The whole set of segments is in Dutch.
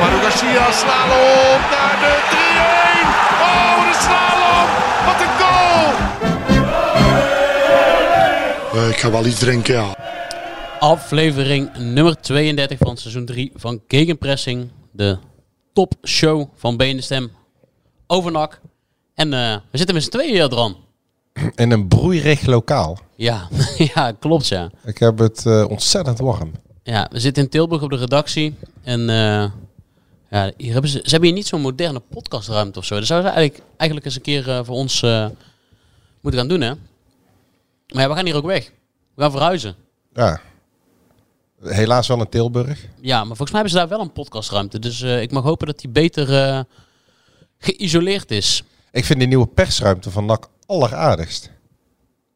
Manu Garcia slalom naar de 3-1. Oh, de slalom. Wat een goal. Eh, ik ga wel iets drinken, ja. Aflevering nummer 32 van seizoen 3 van Gegenpressing. De topshow van Been de Stem over NAC. En eh, we zitten met z'n tweeën hier dran. In een broeierig lokaal. Ja, ja, klopt ja. Ik heb het eh, ontzettend warm. Ja, we zitten in Tilburg op de redactie. En eh, ja, hier hebben ze, ze hebben hier niet zo'n moderne podcastruimte of zo. Dat zouden ze eigenlijk, eigenlijk eens een keer eh, voor ons eh, moeten gaan doen, hè? Maar ja, we gaan hier ook weg. We gaan verhuizen. Ja. Helaas wel in Tilburg. Ja, maar volgens mij hebben ze daar wel een podcastruimte. Dus eh, ik mag hopen dat die beter geïsoleerd is. Ik vind die nieuwe persruimte van NAC alleraardigst.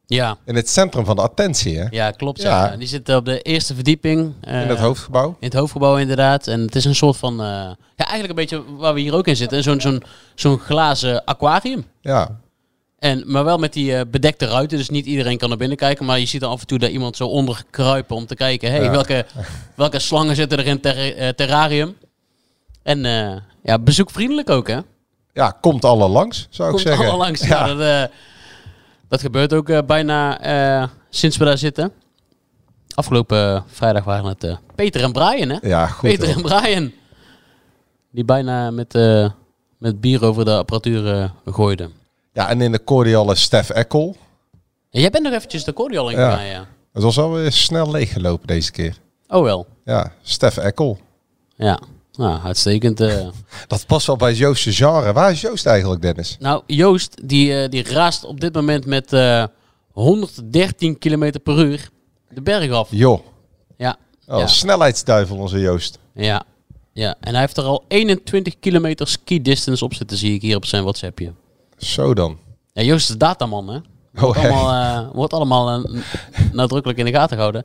Ja, In het centrum van de attentie, hè? ja klopt. Ja. Ja. Die zit op de eerste verdieping. eh, In het hoofdgebouw. In het hoofdgebouw inderdaad. En het is een soort van... eh, ja, eigenlijk een beetje waar we hier ook in zitten. Zo'n zo'n zo'n glazen aquarium. Ja. En, maar wel met die eh, bedekte ruiten. Dus niet iedereen kan naar binnen kijken. Maar je ziet er af en toe daar iemand zo onder kruipen om te kijken. Hey, Ja. welke, welke slangen zitten er in het ter, eh, terrarium? En eh, ja, bezoekvriendelijk ook hè? Ja, komt alle langs, zou ik Komt zeggen. allemaal langs. Ja. Ja. dat, eh, dat gebeurt ook eh, bijna eh, sinds we daar zitten. Afgelopen eh, vrijdag waren het Peter en Brian hè? Ja, goed. Peter hoor. en Brian. Die bijna met, met bier over de apparatuur gooiden. Ja, en in de cordiale Stef Eckel. Ja, jij bent nog eventjes de cordial in Ja. ja. Het was alweer snel leeggelopen deze keer. Oh wel. Ja, Stef Eckel. Ja, nou, uitstekend. eh. Dat past wel bij Joost's genre. Waar is Joost eigenlijk, Dennis? nou, Joost, die, eh, die raast op dit moment met eh 113 km per uur de berg af. Joh. Ja, Oh, Ja. Snelheidsduivel, onze Joost. ja, ja. En hij heeft er al 21 kilometer ski distance op zitten, zie ik hier op zijn WhatsAppje. Zo dan. Ja, Joost is de dataman, hè? Wordt Oh, allemaal, eh, wordt allemaal eh, nadrukkelijk in de gaten gehouden.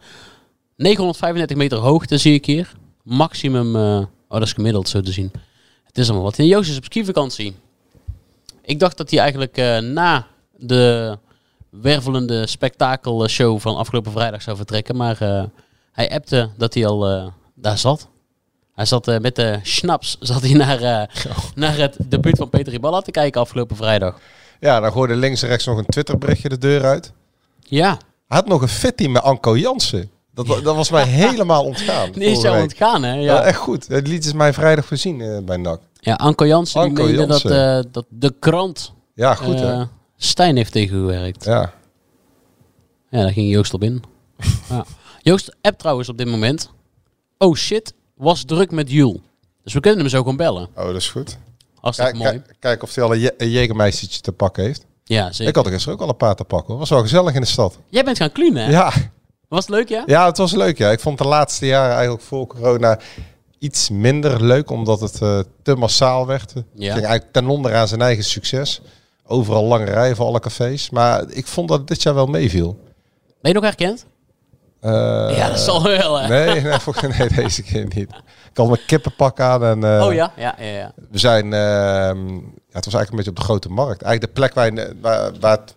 935 meter hoogte zie ik hier. Maximum, eh, oh dat is gemiddeld zo te zien. Het is allemaal wat. En Joost is op skivakantie. Ik dacht dat hij eigenlijk eh, na de wervelende spektakelshow van afgelopen vrijdag zou vertrekken. Maar eh, hij appte dat hij al eh, daar zat. Hij zat eh, met de schnaps zat hij naar, eh, naar het debuut van Peter Riballa te kijken afgelopen vrijdag. Ja, dan gooide links en rechts nog een Twitterberichtje de deur uit. Ja, Hij had nog een fitty met Anko Jansen. Dat, dat was mij helemaal ontgaan. die is jou ontgaan, hè? Ja. Ja, echt goed. Het lied is mij vrijdag voorzien eh, bij NAC. ja Anko Jansen die Anko meende dat, eh, dat de krant Ja, goed eh, hè. Stijn heeft tegengewerkt. Ja. Ja. daar ging Joost op in. ja. Joost app trouwens op dit moment. Oh shit, was druk met Jules. Dus we kunnen hem zo gewoon bellen. Oh, dat is goed. Hartstikke Kijk, mooi. kijk, of hij al een, te pakken heeft. Ja, zeker. Ik had er gisteren ook al een paar te pakken. hoor. was wel gezellig in de stad. Jij bent gaan klunen, hè? Ja. Was het leuk, ja? ja, het was leuk. Ja. Ik vond de laatste jaren eigenlijk voor corona iets minder leuk. Omdat het eh, te massaal werd. Het Ja. ging eigenlijk ten onder aan zijn eigen succes. Overal lange rijen voor alle cafés. Maar ik vond dat het dit jaar wel meeviel. Ben je nog herkend? Eh, ja, dat zal wel, hè? Nee, nee, deze keer niet. Ik had mijn kippenpak aan en eh, Oh ja? Ja, ja, ja. we zijn, ehm, ja, het was eigenlijk een beetje op de grote markt. Eigenlijk de plek waar, je- waar, waar het,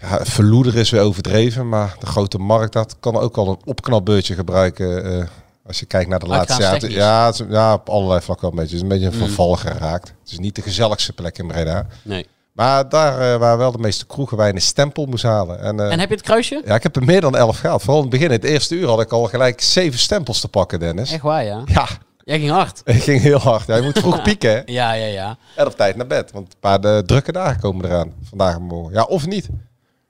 ja, verloeder is weer overdreven, maar de grote markt, dat kan ook al een opknapbeurtje gebruiken. eh, als je kijkt naar de laatste jaren. Ja, het ja, op allerlei vlakken wel een beetje. Het is een beetje een Mm. verval geraakt. Het is niet de gezelligste plek in Breda. Nee. Maar daar eh, waar wel de meeste kroegen waar je een stempel moest halen. En, eh, En heb je het kruisje? ja, ik heb er meer dan elf gehaald. Vooral in het begin, het eerste uur had ik al gelijk zeven stempels te pakken, Dennis. Echt waar, ja. Ja, Jij ging hard. ik ging heel hard. Ja, je moet vroeg pieken, hè? Ja, ja, ja. En op tijd naar bed. Want een paar de drukke dagen komen eraan. Vandaag en morgen. Ja, of niet.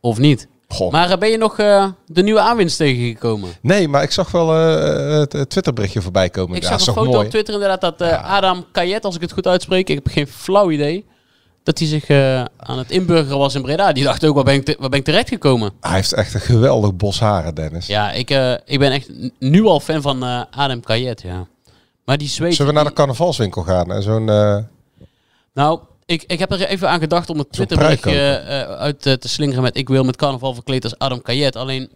Of niet? Goh. Maar eh, ben je nog eh, de nieuwe aanwinst tegengekomen? Nee, maar ik zag wel eh, het, Twitterberichtje voorbij komen. Ik ja, zag een foto mooi? op Twitter inderdaad dat Adam Kayet, als ik het goed uitspreek, ik heb geen flauw idee, dat hij zich aan het inburgeren was in Breda. Die dacht ook, waar ben ik, te- waar ben ik terecht gekomen? Hij heeft echt een geweldig bos haren, Dennis. Ja, ik, ik ben echt nu al fan van Adam Kayet, ja. Maar die zweet... Zullen we naar de carnavalswinkel gaan? En zo'n... Nou, Ik, ik heb er even aan gedacht om het Twitterberichtje eh, uit te slingeren met ik wil met carnaval verkleed als Adam Kayet. Alleen,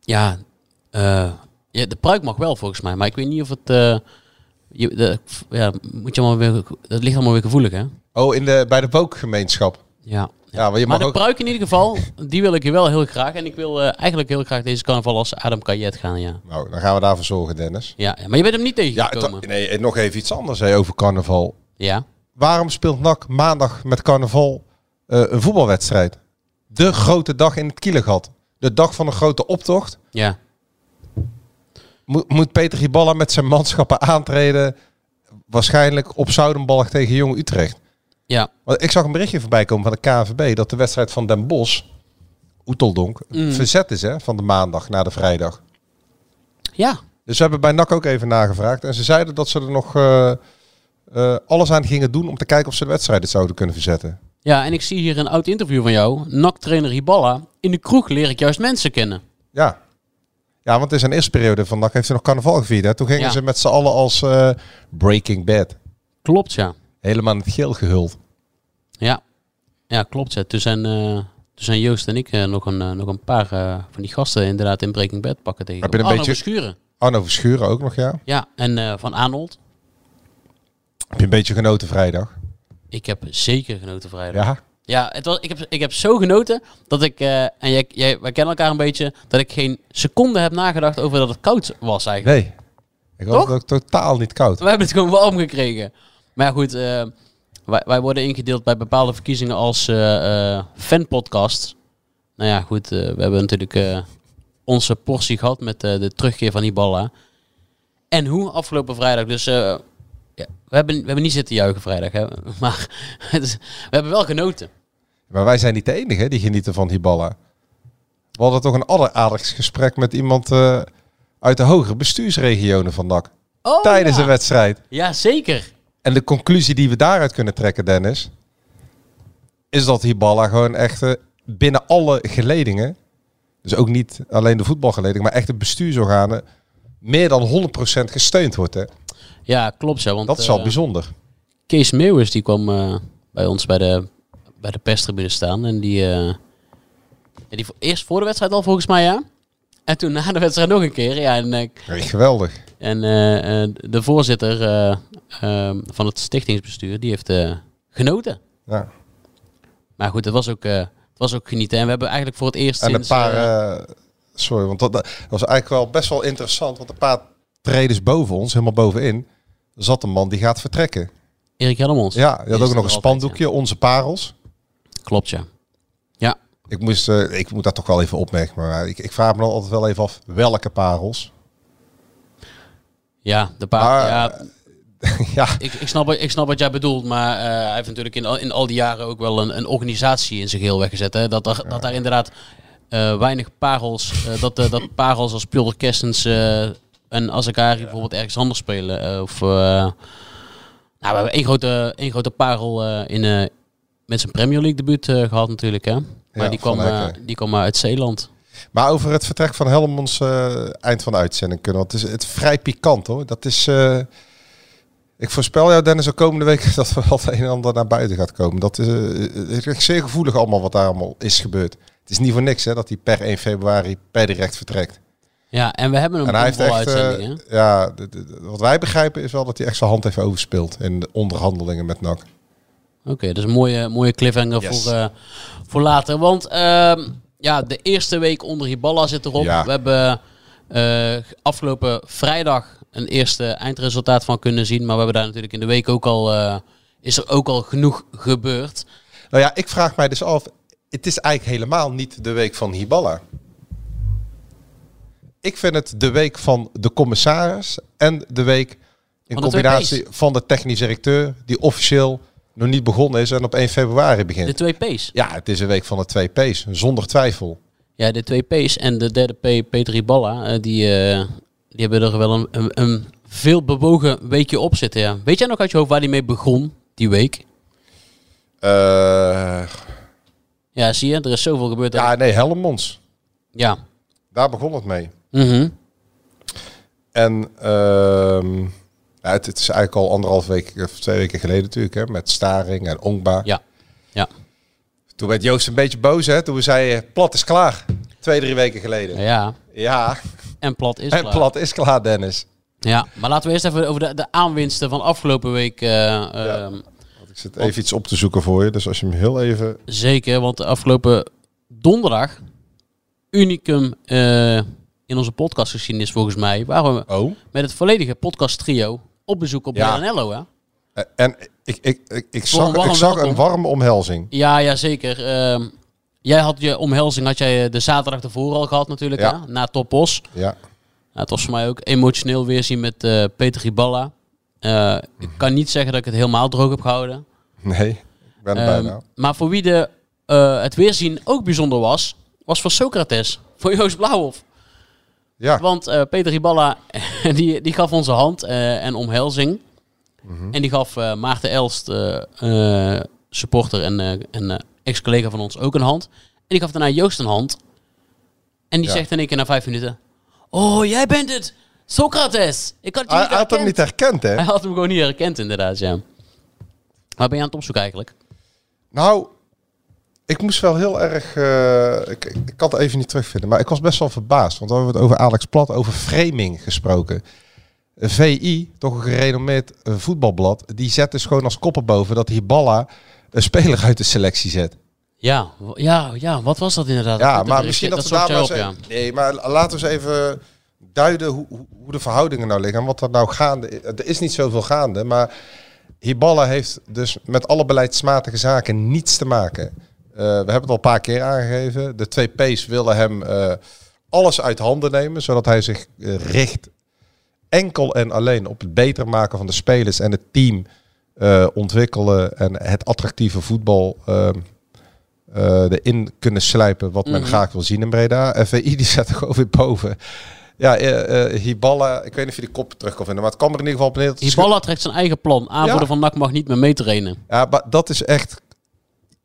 ja, eh, ja, de pruik mag wel volgens mij, maar ik weet niet of het... eh, je, de, ja, moet je allemaal weer, dat ligt allemaal weer gevoelig, hè? Oh, in de, bij de woke-gemeenschap. Ja. Ja, maar je de ook... pruik in ieder geval, die wil ik hier wel heel graag. En ik wil eigenlijk heel graag deze carnaval als Adam Kayet gaan, ja. Nou, dan gaan we daarvoor zorgen, Dennis. ja. ja, Maar je bent hem niet Ja, tegengekomen. het- nee, en nog even iets anders hè, over carnaval. Ja. Waarom speelt NAC maandag met carnaval eh, een voetbalwedstrijd? De grote dag in het Kielegat. De dag van een grote optocht. Ja. Moet, moet Peter Hiballa met zijn manschappen aantreden. Waarschijnlijk op Zoudenbalg tegen Jong Utrecht. Ja. Want ik zag een berichtje voorbij komen van de KNVB dat de wedstrijd van Den Bosch, Oeteldonk, Mm. verzet is hè, van de maandag naar de vrijdag. Ja. Dus we hebben bij NAC ook even nagevraagd. En ze zeiden dat ze er nog eh, eh, alles aan gingen doen om te kijken of ze de wedstrijd het zouden kunnen verzetten. Ja, en ik zie hier een oud interview van jou. NAC-trainer Hiballa. In de kroeg leer ik juist mensen kennen. Ja. Ja, want in zijn eerste periode van NAC heeft hij nog carnaval gevierd. Hè? Toen gingen Ja. ze met z'n allen als eh, Breaking Bad. Klopt, ja. Helemaal in het geel gehuld. Ja, ja klopt. Ja. Toen, zijn, eh, toen zijn Joost en ik nog, een, nog een paar van die gasten inderdaad in Breaking Bad pakken tegen. Heb je een Arno beetje- Verschuren. Arno Verschuren ook nog, ja. Ja, en van Arnold. Heb je een beetje genoten vrijdag? Ik heb zeker genoten vrijdag. Ja. Ja, het was, ik, heb, ik heb zo genoten dat ik, eh, en jij, jij, wij kennen elkaar een beetje, dat ik geen seconde heb nagedacht over dat het koud was eigenlijk. Nee. Ik het ook totaal niet koud. We hebben het gewoon warm gekregen. Maar ja, goed, eh, wij, wij worden ingedeeld bij bepaalde verkiezingen als eh fanpodcast. Nou ja, goed, we hebben natuurlijk onze portie gehad met de terugkeer van Iballa. En hoe afgelopen vrijdag. Dus ja, we, hebben, we hebben niet zitten juichen vrijdag, hè? maar het is- we hebben wel genoten. Maar wij zijn niet de enige hè, die genieten van Hiballa. We hadden toch een alleraardigst gesprek met iemand eh, uit de hogere bestuursregionen van NAC. Oh, tijdens ja. de wedstrijd. Ja, zeker. En de conclusie die we daaruit kunnen trekken, Dennis, is dat Hiballa gewoon echt eh, binnen alle geledingen, dus ook niet alleen de voetbalgeledingen, maar echt de bestuursorganen, meer dan 100% gesteund wordt. Hè? Ja, klopt zo. Want, Dat is wel eh, bijzonder. Kees Meeuwis die kwam eh, bij ons bij de, bij de perstribune staan. En die, eh, die vo- eerst voor de wedstrijd al volgens mij, ja. En toen na de wedstrijd nog een keer. Ja, en Echt geweldig. en de voorzitter van het stichtingsbestuur, die heeft genoten. Ja. Maar goed, het was ook, eh, het was ook genieten. En we hebben eigenlijk voor het eerst En een sinds... paar, sorry, want dat, dat was eigenlijk wel best wel interessant, want een paar treders boven ons, helemaal bovenin, zat een man die gaat vertrekken. Erik Helmons. Ja, die had ook nog een spandoekje, onze parels. Klopt, ja. Ja, Ik, moest, eh, ik moet dat toch wel even opmerken, maar ik, ik vraag me dan altijd wel even af welke parels. ja de. Maar- ja, ja, Ik, ik, snap, wat- ik snap wat jij bedoelt, maar eh, hij heeft natuurlijk in al, in al die jaren ook wel een, een organisatie in zijn geheel weggezet. Hè? Dat, er, dat daar inderdaad eh, weinig parels, eh, dat, eh, dat parels als Pulder Kerstens en Azagari bijvoorbeeld ergens anders spelen. eh, of, eh, nou, we hebben één grote, één grote parel eh, in, met zijn Premier League debuut eh, gehad natuurlijk. Hè? Maar Ja, die, kwam, die kwam uit Zeeland. maar over het vertrek van Helmonds eind van de uitzending kunnen. Want het is het is vrij pikant hoor. Dat is. ik voorspel jou, Dennis, de komende week dat er wat een en ander naar buiten gaat komen. Dat is, echt zeer gevoelig allemaal wat daar allemaal is gebeurd. Het is niet voor niks hè, dat hij per 1 februari per direct vertrekt. Ja, en we hebben een bomvol eh, uitzending. hè? ja, de- de- de- wat wij begrijpen is wel dat hij echt zijn hand heeft overspeeld in de onderhandelingen met NAC. Oké, dat is een mooie, mooie cliffhanger Yes. voor, eh, voor later. Want ehm, ja, de eerste week onder Hiballa zit erop. Ja. We hebben eh, afgelopen vrijdag een eerste eindresultaat van kunnen zien. Maar we hebben daar natuurlijk in de week ook al, eh, is er ook al genoeg gebeurd. Nou ja, ik vraag mij dus af, het is eigenlijk helemaal niet de week van Hiballa. Ik vind het de week van de commissaris en de week in Van combinatie van de technisch directeur, die officieel nog niet begonnen is en op 1 februari begint. De twee P's. Ja, het is een week van de twee P's, zonder twijfel. Ja, de twee P's en de derde P, Peter Hiballa, eh, die, eh, die hebben er wel een, een, een veel bewogen weekje op zitten. Ja. Weet jij nog uit je hoofd waar die mee begon, die week? Eh, Ja, zie je, er is zoveel gebeurd. ja, nee, Helmonds. ja. Daar begon het mee. Mhm. En ehm, Ja, het, het is eigenlijk al anderhalf week of twee weken geleden natuurlijk, hè, met Staring en Ongba. Ja. Ja. Toen werd Joost een beetje boos, hè, toen we zeiden, plat is klaar. Twee, drie weken geleden. Ja, Ja, en plat is en klaar. plat is klaar, Dennis. Ja, maar laten we eerst even over de, de aanwinsten van afgelopen week. eh, ehm, Ik zit even iets op te zoeken voor je, dus als je hem heel even... Zeker, want de afgelopen donderdag, unicum eh, in onze podcastgeschiedenis volgens mij, waren we Oh. met het volledige podcast trio op bezoek op Ja. Hè? En ik, ik, ik, ik een zag, warm ik zag welkom. een warme omhelzing. Ja, ja, zeker. Ehm, jij had je omhelzing had jij de zaterdag ervoor al gehad natuurlijk, Ja. hè? na Topos. Ja. Nou, het was voor mij ook emotioneel weer zien met eh, Peter Riballa. Eh, ik kan niet zeggen dat ik het helemaal droog heb gehouden. Nee, ik ben er Ehm, bijna. maar voor wie de, eh, het weerzien ook bijzonder was, was voor Socrates, voor Joost Blauwhof. Ja, Want eh, Peter Riballa, die, die gaf onze hand eh, en omhelzing. Mhm. En die gaf eh, Maarten Elst, supporter en, en ex-collega van ons, ook een hand. En die gaf daarna Joost een hand. En die Ja. zegt in één keer na vijf minuten... Oh, jij bent het! Socrates! Ik had je hij niet had hem herkend." niet herkend, hè? Hij had hem gewoon niet herkend, inderdaad, ja. Waar ben je aan het opzoeken eigenlijk? Nou, ik moest wel heel erg... eh, ik, ik, kan het even niet terugvinden, maar ik was best wel verbaasd. Want we hebben het over Alex Plat, over framing gesproken. VI, toch een gerenommeerd eh, voetbalblad, die zet dus gewoon als koppen boven dat Hiballa een speler uit de selectie zet. Ja, ja, ja, wat was dat inderdaad? Ja, Dat- maar misschien dat, dat we daar op, even- Nee, maar laten we eens even duiden hoe, hoe- hoe de verhoudingen nou liggen. En wat er nou gaande is. Er is niet zoveel gaande, maar Hiballa heeft dus met alle beleidsmatige zaken niets te maken. Eh, we hebben het al een paar keer aangegeven. De twee P's willen hem eh, alles uit handen nemen, zodat hij zich eh, richt enkel en alleen op het beter maken van de spelers en het team ontwikkelen en het attractieve voetbal ehm, eh, erin kunnen slijpen wat men Mhm. graag wil zien in Breda. FVI die zet er gewoon weer boven. Ja, Hiballa, ik weet niet of je die kop terug kan vinden, maar het kwam er in ieder geval op neer. Hiballa trekt zijn eigen plan. Aanvoerder Ja. van NAC mag niet meer meetrainen. ja, maar dat is echt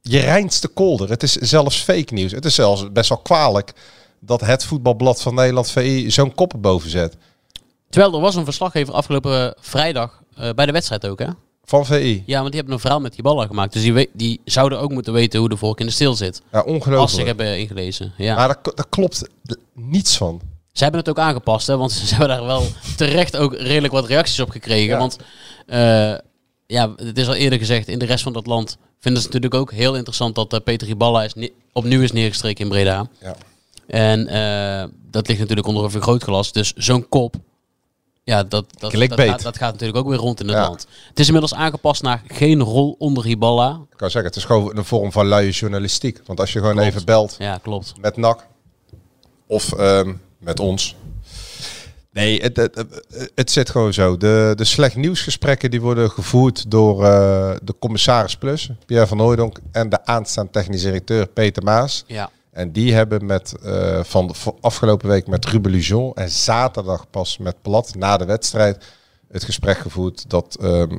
je reinste kolder. Het is zelfs fake nieuws. Het is zelfs best wel kwalijk dat het voetbalblad van Nederland VI zo'n kop erboven zet. Terwijl er was een verslaggever afgelopen vrijdag eh, bij de wedstrijd ook, hè? Van VI. Ja, want die hebben een verhaal met Hiballa gemaakt. Dus die, die zouden ook moeten weten hoe de vork in de stil zit. Ja, Als ze ongelooflijk. hebben ingelezen. Ja. Maar daar, daar klopt niets van. Ze hebben het ook aangepast, hè? Want ze hebben daar wel terecht ook redelijk wat reacties op gekregen. Ja. Want eh, ja, het is al eerder gezegd, in de rest van dat land vinden ze het natuurlijk ook heel interessant dat eh, Peter Hiballa is opnieuw is neergestreken in Breda. Ja. En eh, dat ligt natuurlijk onder een vergrootglas. Dus zo'n kop, ja, dat, dat, dat, gaat, dat gaat natuurlijk ook weer rond in het Ja. land. Het is inmiddels aangepast naar geen rol onder Hiballa. Ik kan zeggen, het is gewoon een vorm van luie journalistiek. Want als je gewoon Klopt. even belt Ja, klopt. met NAC of ehm, met ons. Nee, het, het, zit gewoon zo. De, de slecht nieuwsgesprekken die worden gevoerd door eh, de commissaris Plus, Pierre van Hooijdonk, en de aanstaande technisch directeur Peter Maas. Ja. En die hebben met, eh, van de afgelopen week met Ruben Lujon en zaterdag pas met Plat na de wedstrijd het gesprek gevoerd dat ehm,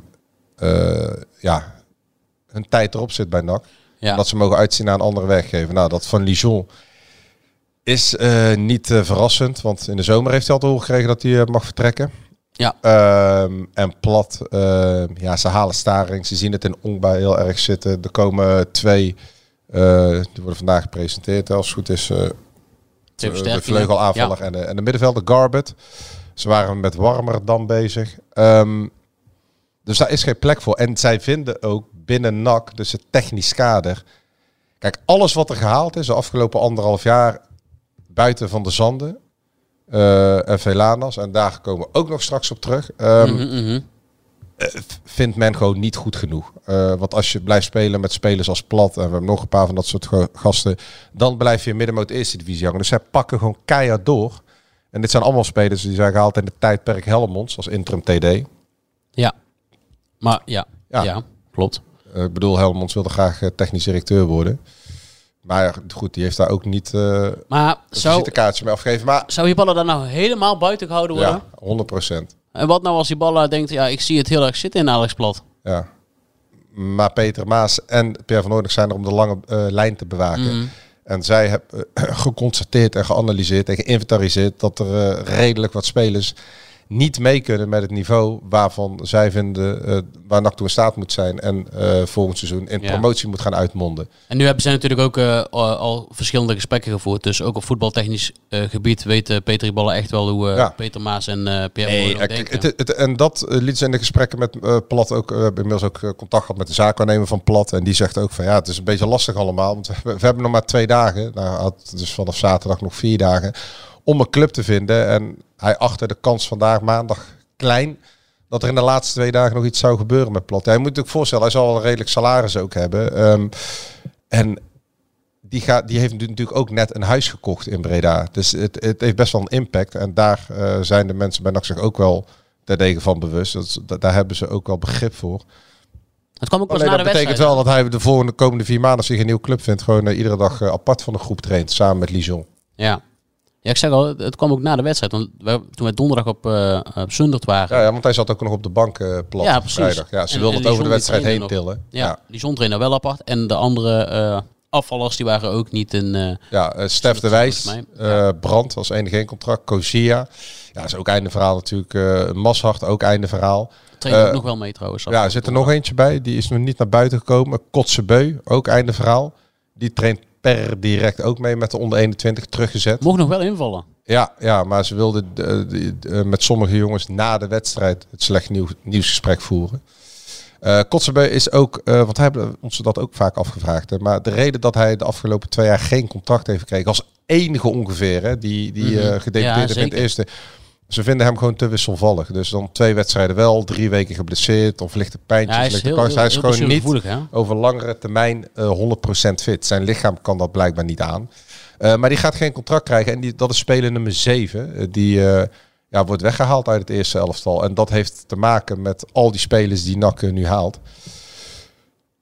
eh, ja, hun tijd erop zit bij NAC. Ja. Dat ze mogen uitzien naar een andere werkgever. Nou, dat van Lijon is eh, niet eh, verrassend. Want in de zomer heeft hij al te horen gekregen dat hij eh, mag vertrekken. Ja. Ehm, en plat, ehm, ja, ze halen staring. Ze zien het in Ongba heel erg zitten. Er komen twee, die worden vandaag gepresenteerd. Als het goed is, de vleugelaanvaller en, de, en de middenvelder Garbet. Ze waren met warmer dan bezig. Ehm, dus daar is geen plek voor. En zij vinden ook binnen NAC, dus het technisch kader. Kijk, alles wat er gehaald is de afgelopen anderhalf jaar buiten van de zanden. eh en Velanas, en daar komen we ook nog straks op terug. ehm, Mhm, mhm. vindt men gewoon niet goed genoeg. Eh, want als je blijft spelen met spelers als Plat, en we hebben nog een paar van dat soort ga- gasten, dan blijf je in middenmoot eerste divisie hangen. Dus zij pakken gewoon keihard door. En dit zijn allemaal spelers die zijn gehaald in het tijdperk Helmonds als interim TD. Ja. Maar ja, ja. Ja. klopt. Eh, ik bedoel, Helmonds wilde graag eh, technisch directeur worden. Maar goed, die heeft daar ook niet een Maar zou, visitekaartje mee afgegeven. Maar zou Hiballa daar nou helemaal buiten gehouden worden? ja, 100 procent. En wat nou als Hiballa denkt, ja, ik zie het heel erg zitten in Alex Plat. Ja. Maar Peter Maas en Pierre van Noordig zijn er om de lange eh, lijn te bewaken. Mhm. En zij hebben eh, geconstateerd en geanalyseerd en geïnventariseerd dat er redelijk wat spelers niet mee kunnen met het niveau waarvan zij vinden eh, waar NAC toe in staat moet zijn en eh, volgend seizoen in Ja. promotie moet gaan uitmonden. En nu hebben ze natuurlijk ook eh, al, verschillende gesprekken gevoerd. Dus ook op voetbaltechnisch eh, gebied weten Peter Ballen echt wel hoe eh, Ja. Peter Maas en eh Pierre Nee, denken. het, het, en dat liet ze in de gesprekken met eh, Plat ook. eh, We hebben inmiddels ook contact gehad met de zaakwaarnemer van Plat. En die zegt ook van ja, het is een beetje lastig allemaal. Want we, we hebben nog maar twee dagen. Nou, had dus vanaf zaterdag nog vier dagen. Om een club te vinden. En hij achtte de kans vandaag maandag klein. Dat er in de laatste twee dagen nog iets zou gebeuren met Plat. Hij moet zich voorstellen, hij zal wel een redelijk salaris ook hebben. Ehm, en die, gaat, die heeft natuurlijk ook net een huis gekocht in Breda. Dus het, het heeft best wel een impact. En daar eh, zijn de mensen bij NAC zich ook wel terdege van bewust. Dat, dat- daar hebben ze ook wel begrip voor. het kwam ook pas Alleen na dat de betekent wedstrijd. wel dat hij de volgende komende vier maanden hij een nieuwe club vindt, gewoon eh, iedere dag eh, apart van de groep traint, samen met Lijon. Ja. Ja, ik zeg al, het kwam ook na de wedstrijd. Want we, toen we donderdag op, eh op Zundert waren. Ja, ja, want hij zat ook nog op de bank eh plat Ja, precies. vrijdag. Ja, ze En- wilden en het over de wedstrijd heen tillen. Ja, Ja, die zon trainde wel apart. En de andere eh, afvallers die waren ook niet in... ja Stef de Wijs, Brand als enige geen contract, Kozia. Ja, is ook einde verhaal natuurlijk. Mashart ook einde verhaal. trainde ook nog wel mee trouwens. Ja, er zit er nog eentje bij. Die is nog niet naar buiten gekomen. Kotsebeu, ook einde verhaal. Die traint per direct ook mee met de onder 21 teruggezet. Mocht nog wel invallen. Ja, ja maar ze wilden eh, met sommige jongens na de wedstrijd het slecht nieuw, nieuwsgesprek voeren. Kotzebue is ook, eh, want hij hebben ons dat ook vaak afgevraagd. Hè, maar de reden dat hij de afgelopen twee jaar geen contract heeft gekregen, als enige ongeveer, hè, die, die Ja, gedeputeerd heeft in het eerste. Ze vinden hem gewoon te wisselvallig. Dus dan twee wedstrijden wel, drie weken geblesseerd of lichte pijntjes. Ja, hij is lichte heel, kans. heel, hij is heel gewoon niet hè? over langere termijn eh 100% fit. Zijn lichaam kan dat blijkbaar niet aan. Eh, maar die gaat geen contract krijgen. En die, dat is speler nummer 7. die eh, ja, wordt weggehaald uit het eerste elftal. En dat heeft te maken met al die spelers die NAC nu haalt.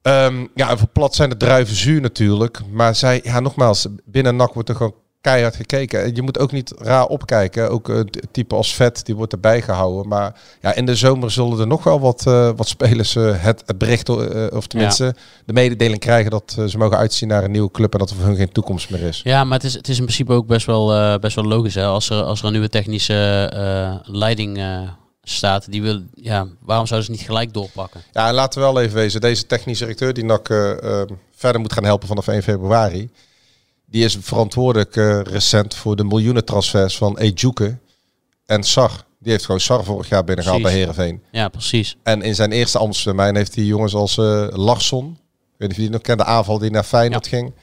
Ehm, ja, en voor plat zijn de druiven zuur natuurlijk. Maar zij, ja, nogmaals, binnen NAC wordt er gewoon keihard gekeken. En je moet ook niet raar opkijken. Ook t- type als Vet, die wordt erbij gehouden. Maar ja, in de zomer zullen er nog wel wat, eh, wat spelers eh, het, het bericht, of tenminste de mededeling krijgen dat ze mogen uitzien naar een nieuwe club en dat er voor hun geen toekomst meer is. Ja, maar het is, het is in principe ook best wel, best wel logisch. Hè? Als, er, als er een nieuwe technische leiding staat, die wil, ja, waarom zouden ze niet gelijk doorpakken? Ja, en laten we wel even wezen. Deze technisch directeur die NAC verder moet gaan helpen vanaf 1 februari. Die is verantwoordelijk eh, recent voor de miljoenen transfers van Ejuke en Sar. Die heeft gewoon Sar vorig jaar binnengehaald bij. Herenveen. Ja, precies. En in zijn eerste ambtstermijn heeft hij jongens als eh Larsson. Ik weet niet of je die nog kent, de aanval die naar Feyenoord ging.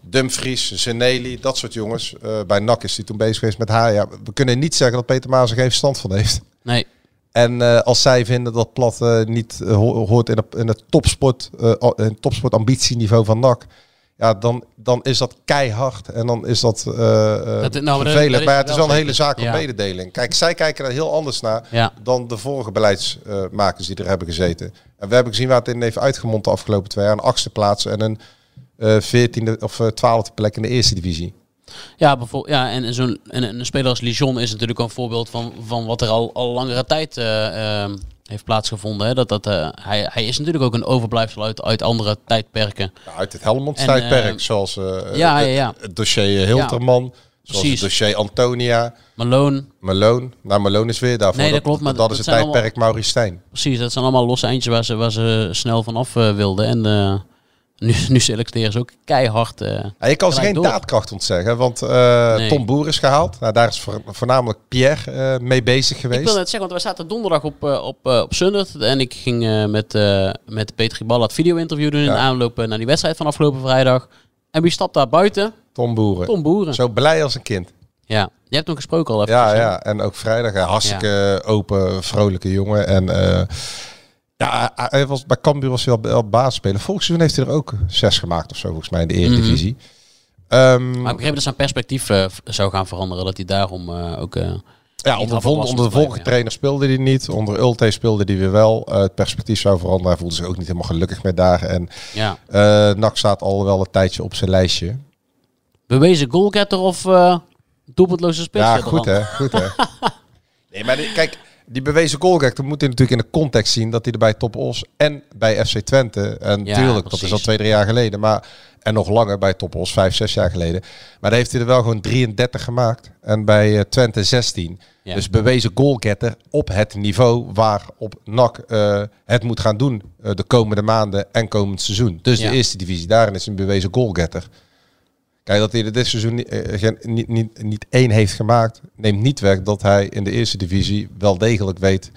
Dumfries, Zeneli, dat soort jongens. Eh, bij NAC is hij toen bezig geweest met haar. Ja, we kunnen niet zeggen dat Peter Maas er geen verstand van heeft. Nee, En als zij vinden dat Plat niet ho- hoort in, de- in het topsport, in het topsportambitieniveau van NAC, ja, dan, dan is dat keihard en dan is dat, Dat- nou, maar dat- vervelend. dat is maar het het is wel een hele zaak van Ja. mededeling. Kijk, zij kijken er heel anders naar ja. dan de vorige beleidsmakers die er hebben gezeten. En we hebben gezien waar het in heeft uitgemond de afgelopen twee jaar. Een achtste plaats en een eh, veertiende of twaalfde plek in de eerste divisie. Ja, bijvoorbeeld, ja en, en zo'n, en een speler als Lijon is natuurlijk een voorbeeld van, van wat er al, al langere tijd eh, ehm, heeft plaatsgevonden. Hè? Dat, dat, eh, hij, hij is natuurlijk ook een overblijfsel uit, uit andere tijdperken. Ja, uit het Helmonds En, tijdperk, eh, zoals eh, ja, het, ja, ja. het dossier Hilterman, zoals het dossier Antonia. Malone, Malone. Nou, Malone is weer daarvoor. Nee, dat klopt, maar dat, dat is het tijdperk allemaal- Maurice Stijn. precies, dat zijn allemaal losse eindjes waar ze, waar ze snel vanaf wilden. En nu, nu selecteren ze ook keihard. eh, Ja, je kan ze geen door. daadkracht ontzeggen, want eh, Nee. Tom Boer is gehaald. Nou, daar is voor- voornamelijk Pierre eh, mee bezig Ik geweest. wil net zeggen, want we zaten donderdag op, op, op Sundert. En ik ging eh, met, eh met Peter Giballa het video-interview doen in Ja. aanloop naar die wedstrijd van afgelopen vrijdag. En wie stapt daar buiten? Tom Boeren. Tom Boeren. Zo blij als een kind. Ja, je hebt hem gesproken al even. Ja, ja, en ook vrijdag. Ja, hartstikke open, vrolijke jongen. En eh, ja, hij was, bij Cambuur was hij al, al baasspeler. Volgens seizoen heeft hij er ook zes gemaakt of zo, volgens mij, in de Eredivisie. Ehm, Maar ik begreep dat zijn perspectief eh, zou gaan veranderen. Dat hij daarom eh, ook... eh, ja, onder, was onder de vorige ja. trainer speelde hij niet. Onder Ulte speelde hij weer wel. Het perspectief zou veranderen. Hij voelde zich ook niet helemaal gelukkig met daar. En ja. NAC staat al wel een tijdje op zijn lijstje. Bewezen goalgetter of doelpuntloze spits? Ja, goed hè, goed hè. nee, maar kijk, die bewezen goalgetter moet je natuurlijk in de context zien dat hij er bij Top Os en bij FC Twente. En Ja, tuurlijk, dat is al twee, drie jaar geleden. Maar, en nog langer bij Top Os, vijf, zes jaar geleden. Maar daar heeft hij er wel gewoon 33 gemaakt. En bij eh, Twente 16. Ja. Dus bewezen goalgetter op het niveau waarop NAC eh, het moet gaan doen eh, de komende maanden en komend seizoen. Dus Ja. de eerste divisie, daarin is een bewezen goalgetter. Kijk, dat hij er dit seizoen niet, eh, geen- niet, niet, niet één heeft gemaakt, neemt niet weg dat hij in de eerste divisie wel degelijk weet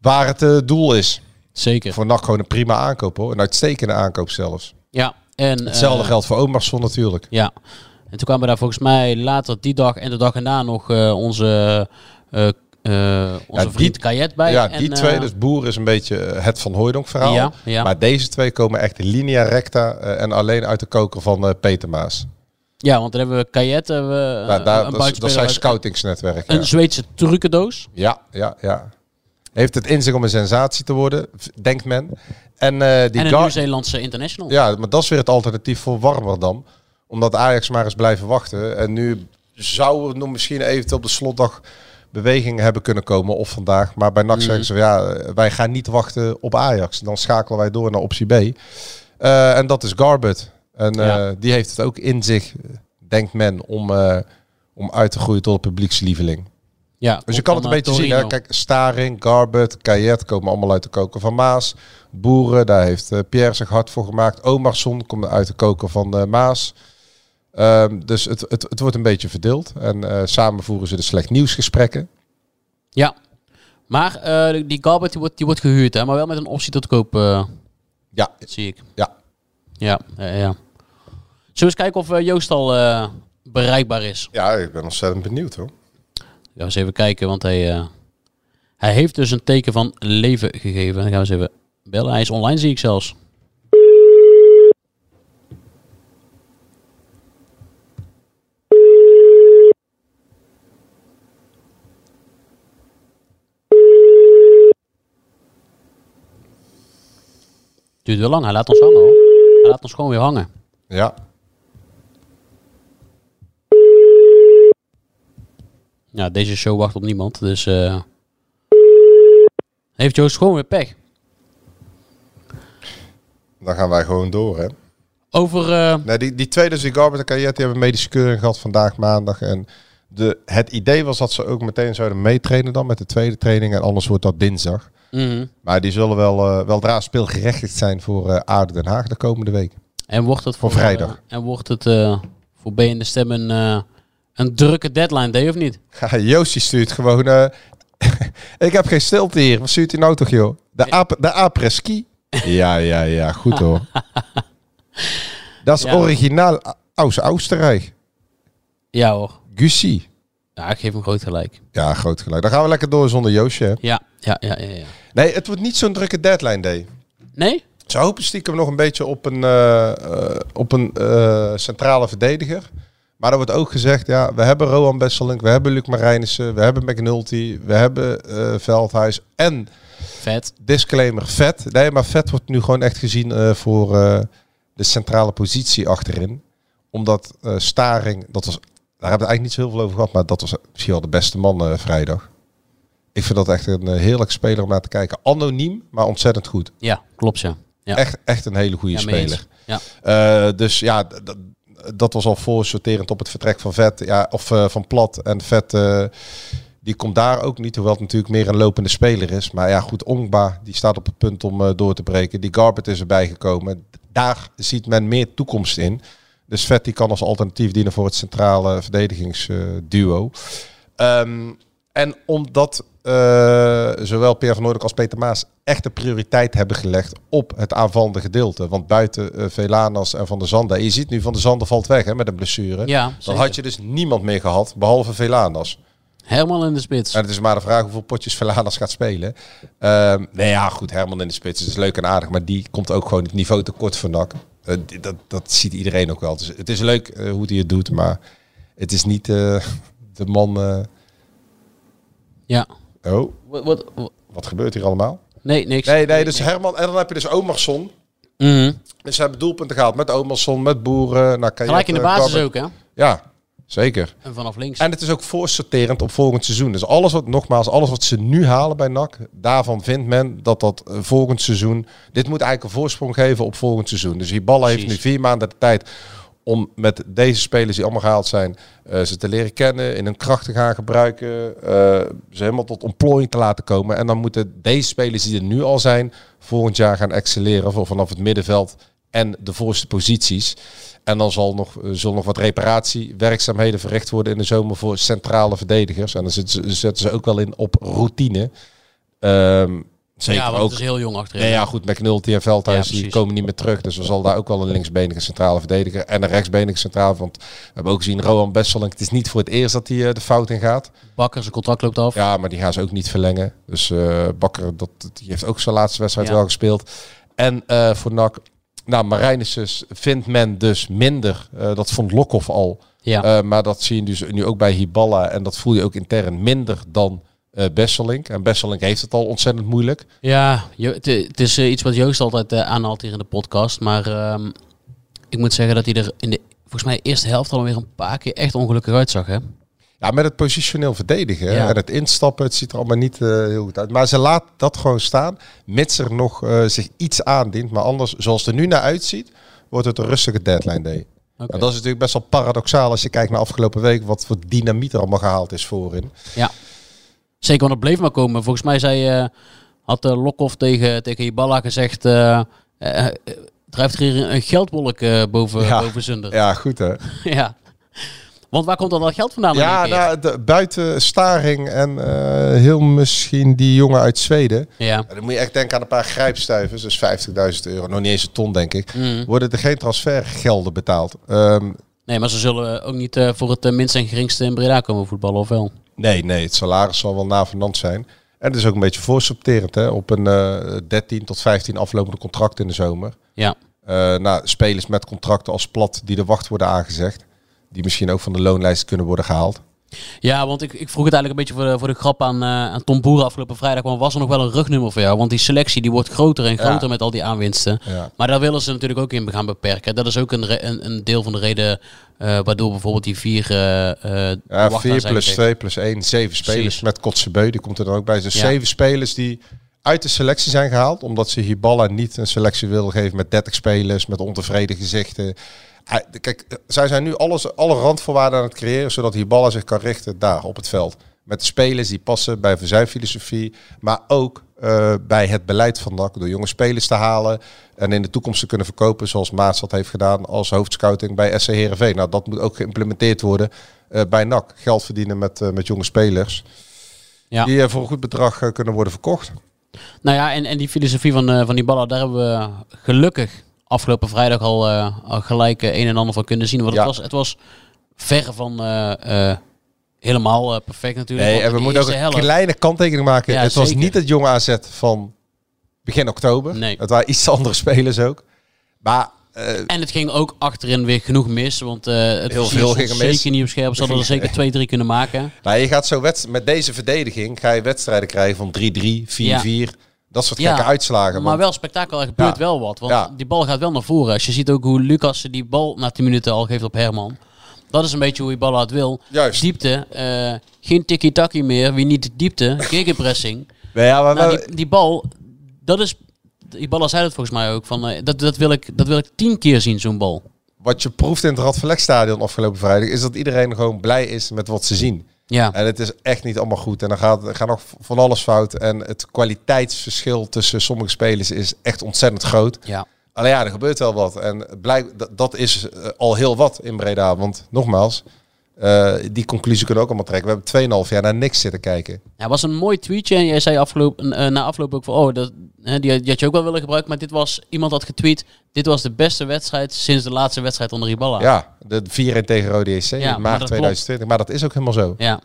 waar het eh, doel is. Zeker. Voor NAC gewoon een prima aankoop hoor. Een uitstekende aankoop zelfs. Ja. En, Hetzelfde eh, geldt voor Omarsson natuurlijk. Ja. En toen kwamen daar volgens mij later die dag en de dag erna nog onze, eh, eh, onze vriend Kajet bij. ja, En, die eh, twee, dus Boer is een beetje eh, het Van Hooijdonk verhaal. Ja, ja. Maar deze twee komen echt linea recta eh, en alleen uit de koker van eh, Peter Maas. Ja, want dan hebben we Kajet, hebben we, Nou, eh, daar, een dat, dat zijn scoutingsnetwerk. Een. Zweedse trucendoos. ja, ja, ja. Heeft het in zich om een sensatie te worden, denkt men. En, eh, die en een Nieuw-Zeelandse international. Ja, maar dat is weer het alternatief voor Warmerdam. Omdat Ajax maar eens blijven wachten. En nu zou er nog misschien eventueel op de slotdag bewegingen hebben kunnen komen. Of vandaag. Maar bij NAC Mhm. zeggen ze, ja, wij gaan niet wachten op Ajax. Dan schakelen wij door naar optie B. Eh, en dat is Garbett. En eh, Ja. die heeft het ook in zich, denkt men, om, eh, om uit te groeien tot een publiekslieveling. Ja, Dus je kan het een beetje zien. Hè? Kijk, Staring, Garbet, Kajet komen allemaal uit de koker van Maas. Boeren, daar heeft Pierre zich hard voor gemaakt. Omarsson komt uit de koker van Maas. Ehm, dus het, het, het wordt een beetje verdeeld. En eh, samen voeren ze de slecht nieuwsgesprekken. Ja. Maar eh, die Galbert die wordt, die wordt gehuurd, hè? maar wel met een optie tot koop, eh, Ja, zie ik. ja. Ja, ja, ja. Zullen we eens kijken of Joost al eh, bereikbaar is? ja, ik ben ontzettend benieuwd hoor. Gaan we eens even kijken, want hij, eh, hij heeft dus een teken van leven gegeven. Dan gaan we eens even bellen. Hij is online, zie ik zelfs. Duurt wel lang, hij laat ons hangen hoor. Hij laat ons gewoon weer hangen. Ja, Ja, deze show wacht op niemand, dus... eh, heeft Joost gewoon weer pech. dan gaan wij gewoon door hè. Over... eh, Nee, die, die twee, die Garbet en Kajet, die hebben medische keuring gehad vandaag maandag. En de, het idee was dat ze ook meteen zouden meetrainen dan met de tweede training. En anders wordt dat dinsdag. Mhm. Maar die zullen wel, eh weldra speelgerechtigd zijn voor eh Aarde Den Haag de komende week. En wordt het Voor vrijdag. eh, en wordt het voor B in de Stem een, een drukke deadline day of niet? Ja, Joost die stuurt gewoon... ik heb geen stilte hier. Wat stuurt hij nou toch, joh? De, ap de après-ski? Ja, ja, ja. Goed hoor. Dat is Ja. originaal aus Oostenrijk. Ja hoor. Gussie. Ja, ik geef hem groot gelijk. Ja, groot gelijk. Dan gaan we lekker door zonder Joostje. hè. Ja, ja, ja, ja. ja. Nee, het wordt niet zo'n drukke deadline day. Nee? Ze hopen stiekem nog een beetje op een, eh, eh, op een eh, centrale verdediger. Maar er wordt ook gezegd, ja, we hebben Rohan Besselink, we hebben Luc Marijnissen, we hebben McNulty, we hebben Veldhuis en Vet. disclaimer vet. Nee, maar vet wordt nu gewoon echt gezien voor de centrale positie achterin. Omdat Staring, dat was, daar hebben we eigenlijk niet zo heel veel over gehad, maar dat was misschien wel de beste man eh, vrijdag. Ik vind dat echt een eh, heerlijk speler om naar te kijken. Anoniem, maar ontzettend goed. Ja, klopt ja. Ja, Echt, echt een hele goede ja, speler. Ja. Eh, dus ja, dat was al voorsorterend op het vertrek van Vet. Ja, of van Plat. En Vet, die komt daar ook niet. Hoewel het natuurlijk meer een lopende speler is. Maar ja, goed, Ongba, die staat op het punt om door te breken. Die Garbet is erbij gekomen. Daar ziet men meer toekomst in. Dus Vet die kan als alternatief dienen voor het centrale verdedigingsduo. Ehm, en omdat eh, zowel Pierre van Noordelijk als Peter Maas echt de prioriteit hebben gelegd op het aanvallende gedeelte. Want buiten eh, Velanas en Van der Zanden, en je ziet nu Van der Zanden valt weg hè, met een blessure. Ja, Dan zeker. had je dus niemand meer gehad, behalve Velanas. Herman in de spits. En het is maar de vraag hoeveel potjes Velanas gaat spelen. Ehm nee, ja, goed, Herman in de spits is leuk en aardig, maar die komt ook gewoon het niveau tekort van NAC. Eh, dat, dat ziet iedereen ook wel. Dus het is leuk eh, hoe hij het doet, maar het is niet eh, de man... eh, Ja. oh, Wat, wat, gebeurt hier allemaal? Nee, niks. Nee, nee, dus Herman. En dan heb je dus Omarsson. Mhm. Dus ze hebben doelpunten gehaald met Omarsson, met Boeren. Naar Gelijk in de basis ook, hè? Ja, Zeker. En vanaf links. En het is ook voorsorterend op volgend seizoen. Dus alles wat, nogmaals, alles wat ze nu halen bij NAC, daarvan vindt men dat dat eh, volgend seizoen, dit moet eigenlijk een voorsprong geven op volgend seizoen. Dus Hiballa heeft nu vier maanden de tijd om met deze spelers die allemaal gehaald zijn, eh, ze te leren kennen, in hun kracht te gaan gebruiken, eh, ze helemaal tot ontplooiing te laten komen. En dan moeten deze spelers die er nu al zijn, volgend jaar gaan excelleren voor vanaf het middenveld en de voorste posities. En dan zal nog, eh, zullen nog wat reparatiewerkzaamheden verricht worden in de zomer voor centrale verdedigers. En dan zetten ze, zetten ze ook wel in op routine. Ehm, zeker ja, want ook. het is heel jong achterin. Nee, ja, goed, McNulty en Veldhuis Ja, die komen niet meer terug. Dus er zal daar ook wel een linksbenige centrale verdediger en een rechtsbenige centrale. Want we hebben ook gezien, Rowan Besseling, het is niet voor het eerst dat hij eh, de fout in gaat. Bakker, zijn contract loopt af. Ja, maar die gaan ze ook niet verlengen. Dus eh, Bakker, dat, die heeft ook zijn laatste wedstrijd Ja. wel gespeeld. En eh, voor NAC, nou, Marijnissen vindt men dus minder. Eh, dat vond Lokhoff al. Ja. Eh, maar dat zie je dus nu ook bij Hiballa. En dat voel je ook intern minder dan eh Besselink. En Besselink heeft het al ontzettend moeilijk. Ja, het, is iets wat Joost altijd aanhaalt hier in de podcast. Maar ehm, ik moet zeggen dat hij er in de volgens mij eerste helft alweer een paar keer echt ongelukkig uitzag. Hè? Ja, met het positioneel verdedigen Ja. en het instappen, het ziet er allemaal niet eh, heel goed uit. Maar ze laat dat gewoon staan, mits er nog eh, zich iets aandient. Maar anders, zoals het er nu naar uitziet, wordt het een rustige deadline day. Nou, dat is natuurlijk best wel paradoxaal als je kijkt naar afgelopen week, wat voor dynamiet er allemaal gehaald is voorin. Ja. Zeker, want het bleef maar komen. Volgens mij zei, eh, had uh, Lokhoff tegen, tegen Ibala gezegd... drijft er hier een geldwolk boven, Ja. boven Zunder. Ja, goed hè. Ja. Want waar komt dan dat geld vandaan? Ja, nou, de, buiten Staring en eh, heel misschien die jongen uit Zweden. ja. Dan moet je echt denken aan een paar grijpstuivers, dus 50.000 euro, nog niet eens een ton denk ik. Mm. Worden er geen transfergelden betaald? Ehm, Nee, maar ze zullen ook niet eh, voor het eh, minst en geringste in Breda komen voetballen, of wel? Nee, nee, het salaris zal wel navenant zijn. En het is ook een beetje voorsorterend hè, op een eh 13 tot 15 aflopende contracten in de zomer. Ja. Eh nou, spelers met contracten als plat die de wacht worden aangezegd. Die misschien ook van de loonlijst kunnen worden gehaald. Ja, want ik, ik vroeg het eigenlijk een beetje voor de, voor de grap aan, eh, aan Tom Boeren afgelopen vrijdag. Want was er nog wel een rugnummer voor jou? Want die selectie die wordt groter en Ja. groter met al die aanwinsten. Ja. Maar daar willen ze natuurlijk ook in gaan beperken. Dat is ook een, een, een deel van de reden eh, waardoor bijvoorbeeld die vier eh Ja, wacht 4 aan zijn plus. 2 plus 1, 7 spelers Precies. met Kotzebue, die komt er dan ook bij. Dus Ja. 7 spelers die uit de selectie zijn gehaald, omdat ze Hiballa niet een selectie wilden geven met 30 spelers, met ontevreden gezichten. Hij- Kijk, eh, zij zijn nu alles, alle randvoorwaarden aan het creëren, zodat Hiballa zich kan richten daar op het veld. Met spelers die passen bij zijn filosofie, maar ook eh, bij het beleid van NAC. Door jonge spelers te halen en in de toekomst te kunnen verkopen, zoals Maas dat heeft gedaan als hoofdscouting bij SC Heerenveen. Nou, dat moet ook geïmplementeerd worden eh, bij NAC. Geld verdienen met, met jonge spelers. Ja. Die voor een goed bedrag kunnen worden verkocht. Nou ja, en, en die filosofie van, van die ballen, daar hebben we gelukkig afgelopen vrijdag al, eh, al gelijk eh, een en ander van kunnen zien. Want Ja. het, was, het was verre van eh, helemaal perfect natuurlijk. Nee, en we moeten ook een helft- kleine kanttekening maken. Ja, het was niet het jonge AZ van begin oktober. Nee. Het waren iets andere spelers ook. Maar En het ging ook achterin weer genoeg mis. Want het Heel veel ging er mis. zeker niet op scherp. Ze hadden er zeker twee, drie kunnen maken. nou, je gaat zo met deze verdediging ga je wedstrijden krijgen van 3-3, 4-4. Dat soort gekke Ja, uitslagen. Maar wel spektakel, er gebeurt wel wat. Want die bal gaat wel naar voren. Als je ziet ook hoe Lucas die bal na 10 minuten al geeft op Herman. Dat is een beetje hoe je bal uit wil. Juist. Diepte, eh, geen tikkie-takkie meer. Wie niet diepte, gegenpressing. Nee, ja, maar, Nou, die bal, dat is... Die bal zei het volgens mij ook. Van, eh, dat, dat, wil ik, dat wil ik tien keer zien, zo'n bal. wat je proeft in het Radverlegstadion afgelopen vrijdag... is dat iedereen gewoon blij is met wat ze zien. Ja, En het is echt niet allemaal goed. En dan gaat, er gaat nog van alles fout. En het kwaliteitsverschil tussen sommige spelers is echt ontzettend groot. ja. Alleen ja, er gebeurt wel wat. En blijk, dat, dat is eh, al heel wat in Breda. Want nogmaals, eh, die conclusie kunnen we ook allemaal trekken. We hebben 2,5 jaar naar niks zitten kijken. Ja, was een mooi tweetje. En jij zei afgelopen, eh, na afloop ook van... Oh, dat, hè, die, die had je ook wel willen gebruiken. Maar dit was... Iemand had getweet... Dit was de beste wedstrijd sinds de laatste wedstrijd onder Ibala. Ja, de 4-1 tegen Rode EC Ja, in maar maart dat 2020. Maar dat is ook helemaal zo. Ja.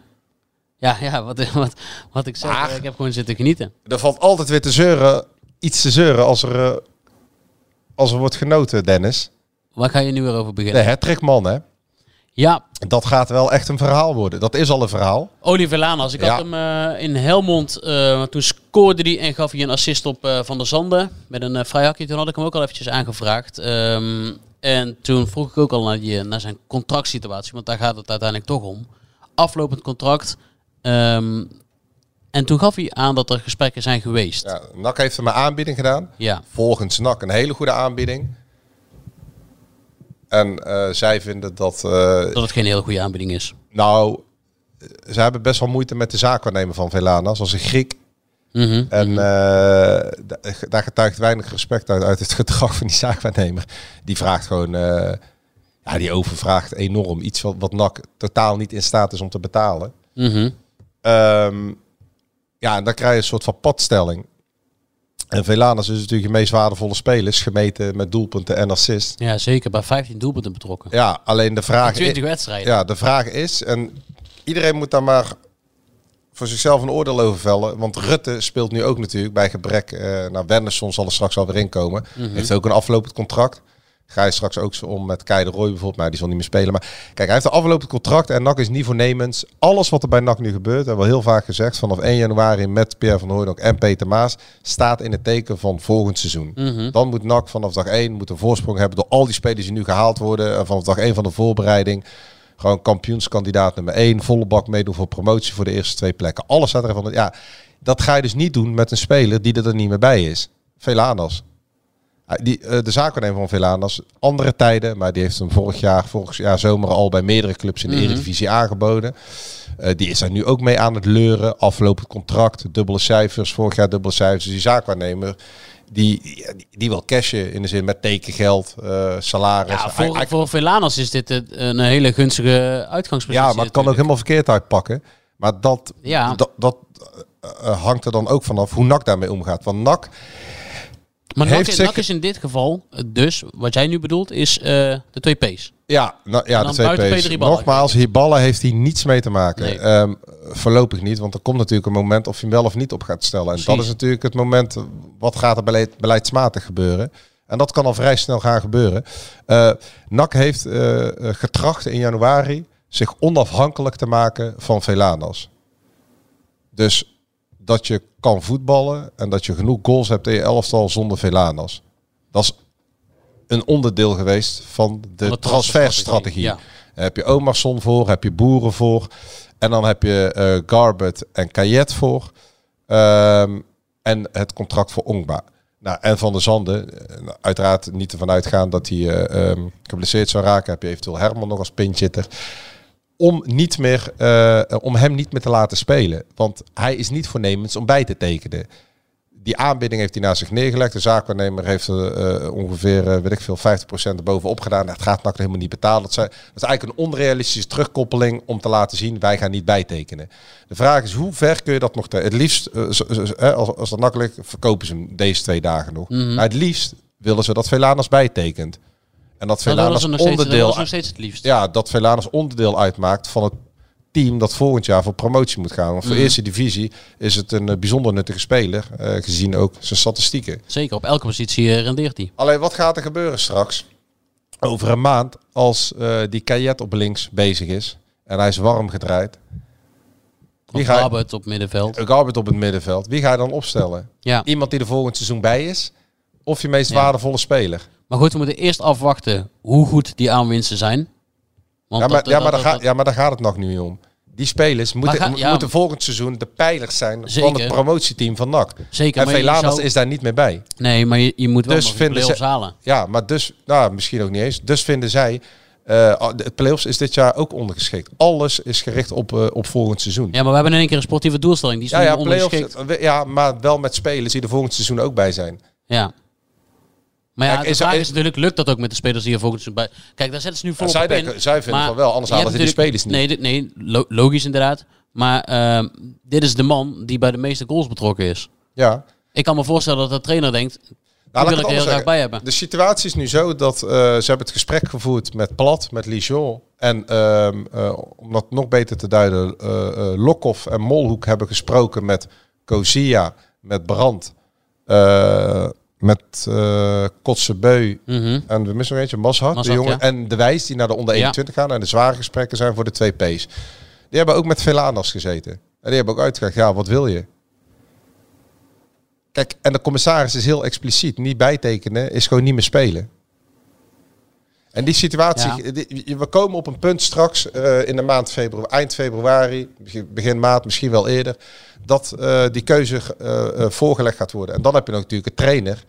Ja, ja wat, wat, wat ik zeg, Maar- ik heb gewoon zitten genieten. Er valt altijd weer te zeuren, iets te zeuren als er, eh, als er wordt genoten, Dennis. Waar ga je nu weer over De beginnen? hat man, hè. Ja, Dat gaat wel echt een verhaal worden. Dat is al een verhaal. Oliver Lanas. Ik Ja. had hem eh, in Helmond. eh, toen scoorde hij en gaf hij een assist op eh, Van der Zanden. Met een uh, vrij hakje. Toen had ik hem ook al eventjes aangevraagd. Ehm, En toen vroeg ik ook al naar, die, naar zijn contractsituatie, want daar gaat het uiteindelijk toch om. Aflopend contract. ehm, en toen gaf hij aan dat er gesprekken zijn geweest. Ja. Ja, NAC heeft hem een aanbieding gedaan. Volgens NAC een hele goede aanbieding. En eh, zij vinden dat... eh, Dat het geen hele goede aanbieding is. nou, ze hebben best wel moeite met de zaakwaarnemer van Velana. Zoals een Griek. Mhm. En eh, da- daar getuigt weinig respect uit, uit het gedrag van die zaakwaarnemer. Die vraagt gewoon... eh, ja, die overvraagt enorm. Iets wat, wat NAC totaal niet in staat is om te betalen. Mhm. Ehm, ja, en dan krijg je een soort van padstelling. En Velanus is natuurlijk je meest waardevolle spelers, gemeten met doelpunten en assist. Ja, zeker. Bij 15 doelpunten betrokken. Ja, alleen de vraag, 20 i- wedstrijden. ja, de vraag is, en iedereen moet daar maar voor zichzelf een oordeel over vellen. Want Rutte speelt nu ook natuurlijk bij gebrek. eh nou, Wenderson zal er straks alweer inkomen. Mhm. Heeft ook een aflopend contract. Ga je straks ook zo om met Kei de Roy bijvoorbeeld. Maar die zal niet meer spelen. Maar kijk, hij heeft een aflopend contract. En NAC is niet voornemens. Alles wat er bij NAC nu gebeurt, hebben we heel vaak gezegd. Vanaf 1 januari met Pierre van Hooydonk en Peter Maas. Staat in het teken van volgend seizoen. Mhm. Dan moet NAC vanaf dag 1 moet een voorsprong hebben. Door al die spelers die nu gehaald worden. En vanaf dag 1 van de voorbereiding. Gewoon kampioenskandidaat nummer 1. Volle bak meedoen voor promotie voor de eerste twee plekken. Alles staat er van. Ja, dat ga je dus niet doen met een speler die er niet meer bij is. Velanas. Ah, Die, eh, de zaakwaarnemer van Velanas, andere tijden, maar die heeft hem vorig jaar, vorig jaar zomer al bij meerdere clubs in de Mhm. Eredivisie aangeboden. Eh, die is daar nu ook mee aan het leuren. Aflopend contract, dubbele cijfers, vorig jaar dubbele cijfers. Dus die zaakwaarnemer, die, die, die wil cashen in de zin met tekengeld, eh, salaris. Ja, voor, Velanas is dit een hele gunstige uitgangspositie. ja, maar het kan ook helemaal verkeerd uitpakken. Maar dat, Ja. dat, dat hangt er dan ook vanaf hoe NAC daarmee omgaat. Want NAC, Maar NAC, heeft NAC is in dit geval, dus wat jij nu bedoelt, is eh, de twee P's. Ja, nou, ja de twee P's. Nogmaals, Hiballa heeft hier niets mee te maken. Nee. Ehm, voorlopig niet, want er komt natuurlijk een moment of je hem wel of niet op gaat stellen. En dat is natuurlijk het moment, eh, wat gaat er beleid, beleidsmatig gebeuren? En dat kan al vrij snel gaan gebeuren. Eh NAC heeft eh, getracht in januari zich onafhankelijk te maken van Velanas. Dus dat je kan voetballen en dat je genoeg goals hebt in je elftal zonder Velanas. Dat is een onderdeel geweest van de, de transferstrategie. Ja. Heb je Omarsson voor, heb je Boeren voor. En dan heb je eh Garbet en Kayet voor. Ehm, en het contract voor Ongba. Nou, en Van der Zanden, eh, nou, uiteraard niet ervan uitgaan dat hij eh, ehm, geblesseerd zou raken. Heb je eventueel Herman nog als pinchitter. Om, niet meer, eh, om hem niet meer te laten spelen. Want hij is niet voornemens om bij te tekenen. Die aanbieding heeft hij naast zich neergelegd. De zaakwaarnemer heeft eh, ongeveer, eh, weet ik veel, 50% erbovenop gedaan. Het gaat NAC helemaal niet betalen. Dat, zijn- dat is eigenlijk een onrealistische terugkoppeling om te laten zien, wij gaan niet bijtekenen. De vraag is, hoe ver kun je dat nog... Te, het liefst, als, als dat makkelijk, verkopen ze hem deze twee dagen nog. Mhm. Maar het liefst willen ze dat Velanas bijtekent. En dat dat onderdeel... nog steeds het liefst. Ja, dat Velanas onderdeel uitmaakt van het team dat volgend jaar voor promotie moet gaan. Want voor Mhm. eerste divisie is het een eh, bijzonder nuttige speler, eh, gezien ook zijn statistieken. Zeker, op elke positie eh, rendeert hij. Alleen wat gaat er gebeuren straks? Over een maand, als die Kajet op links bezig is en hij is warm gedraaid. Wie ga je, op middenveld. Garbert op het middenveld. Wie ga je dan opstellen? Ja. Iemand die er volgend seizoen bij is? Of je meest Ja. waardevolle speler? Maar goed, we moeten eerst afwachten hoe goed die aanwinsten zijn. Want Ja maar, dat- ja, maar dat- daar dat- gaat, ja, maar daar gaat het nog nu om. Die spelers moeten, ga- ja. moeten volgend seizoen de pijlers zijn van het promotieteam van NAC. Zeker, En zou- is daar niet meer bij. Nee, maar je, je moet wel Dus de vinden play-offs ze- halen. Ja, maar dus, nou, misschien ook niet eens. Dus vinden zij, eh het playoffs is dit jaar ook ondergeschikt. Alles is gericht op, eh, op volgend seizoen. Ja, maar we hebben in één keer een sportieve doelstelling. Die is Ja, ja, ondergeschikt. ja, maar wel met spelers die er volgend seizoen ook bij zijn. Ja. Maar ja, Kijk, de is- vraag is- is natuurlijk, lukt dat ook met de spelers die er volgens bij... Kijk, daar zetten ze nu volop zij denken- zij vinden van wel, anders halen ze die spelers Nee, dit- nee lo- logisch inderdaad. Maar ehm, dit is de man die bij de meeste goals betrokken is. Ja. Ik kan me voorstellen dat de trainer denkt, Nou, wil ik heel graag bij hebben. De situatie is nu zo dat eh, ze hebben het gesprek gevoerd met Plat, met Lijon. En ehm, eh, om dat nog beter te duiden, eh, Lokhoff en Molhoek hebben gesproken met Kozia, met Brand, met eh Kotzebeu Mhm. en we missen nog eentje, Mashart, de jongen, ja. en De Wijs die naar de onder 21 gaan. En de zware gesprekken zijn voor de twee P's. Die hebben ook met Velanas gezeten. En die hebben ook uitgelegd, ja, wat wil je? Kijk, en de commissaris is heel expliciet. Niet bijtekenen is gewoon niet meer spelen. En die situatie, Ja. die- we komen op een punt straks eh, in de maand februari, eind februari, begin- maart, misschien wel eerder, dat eh, die keuze eh, voorgelegd gaat worden. En dan heb je natuurlijk een trainer.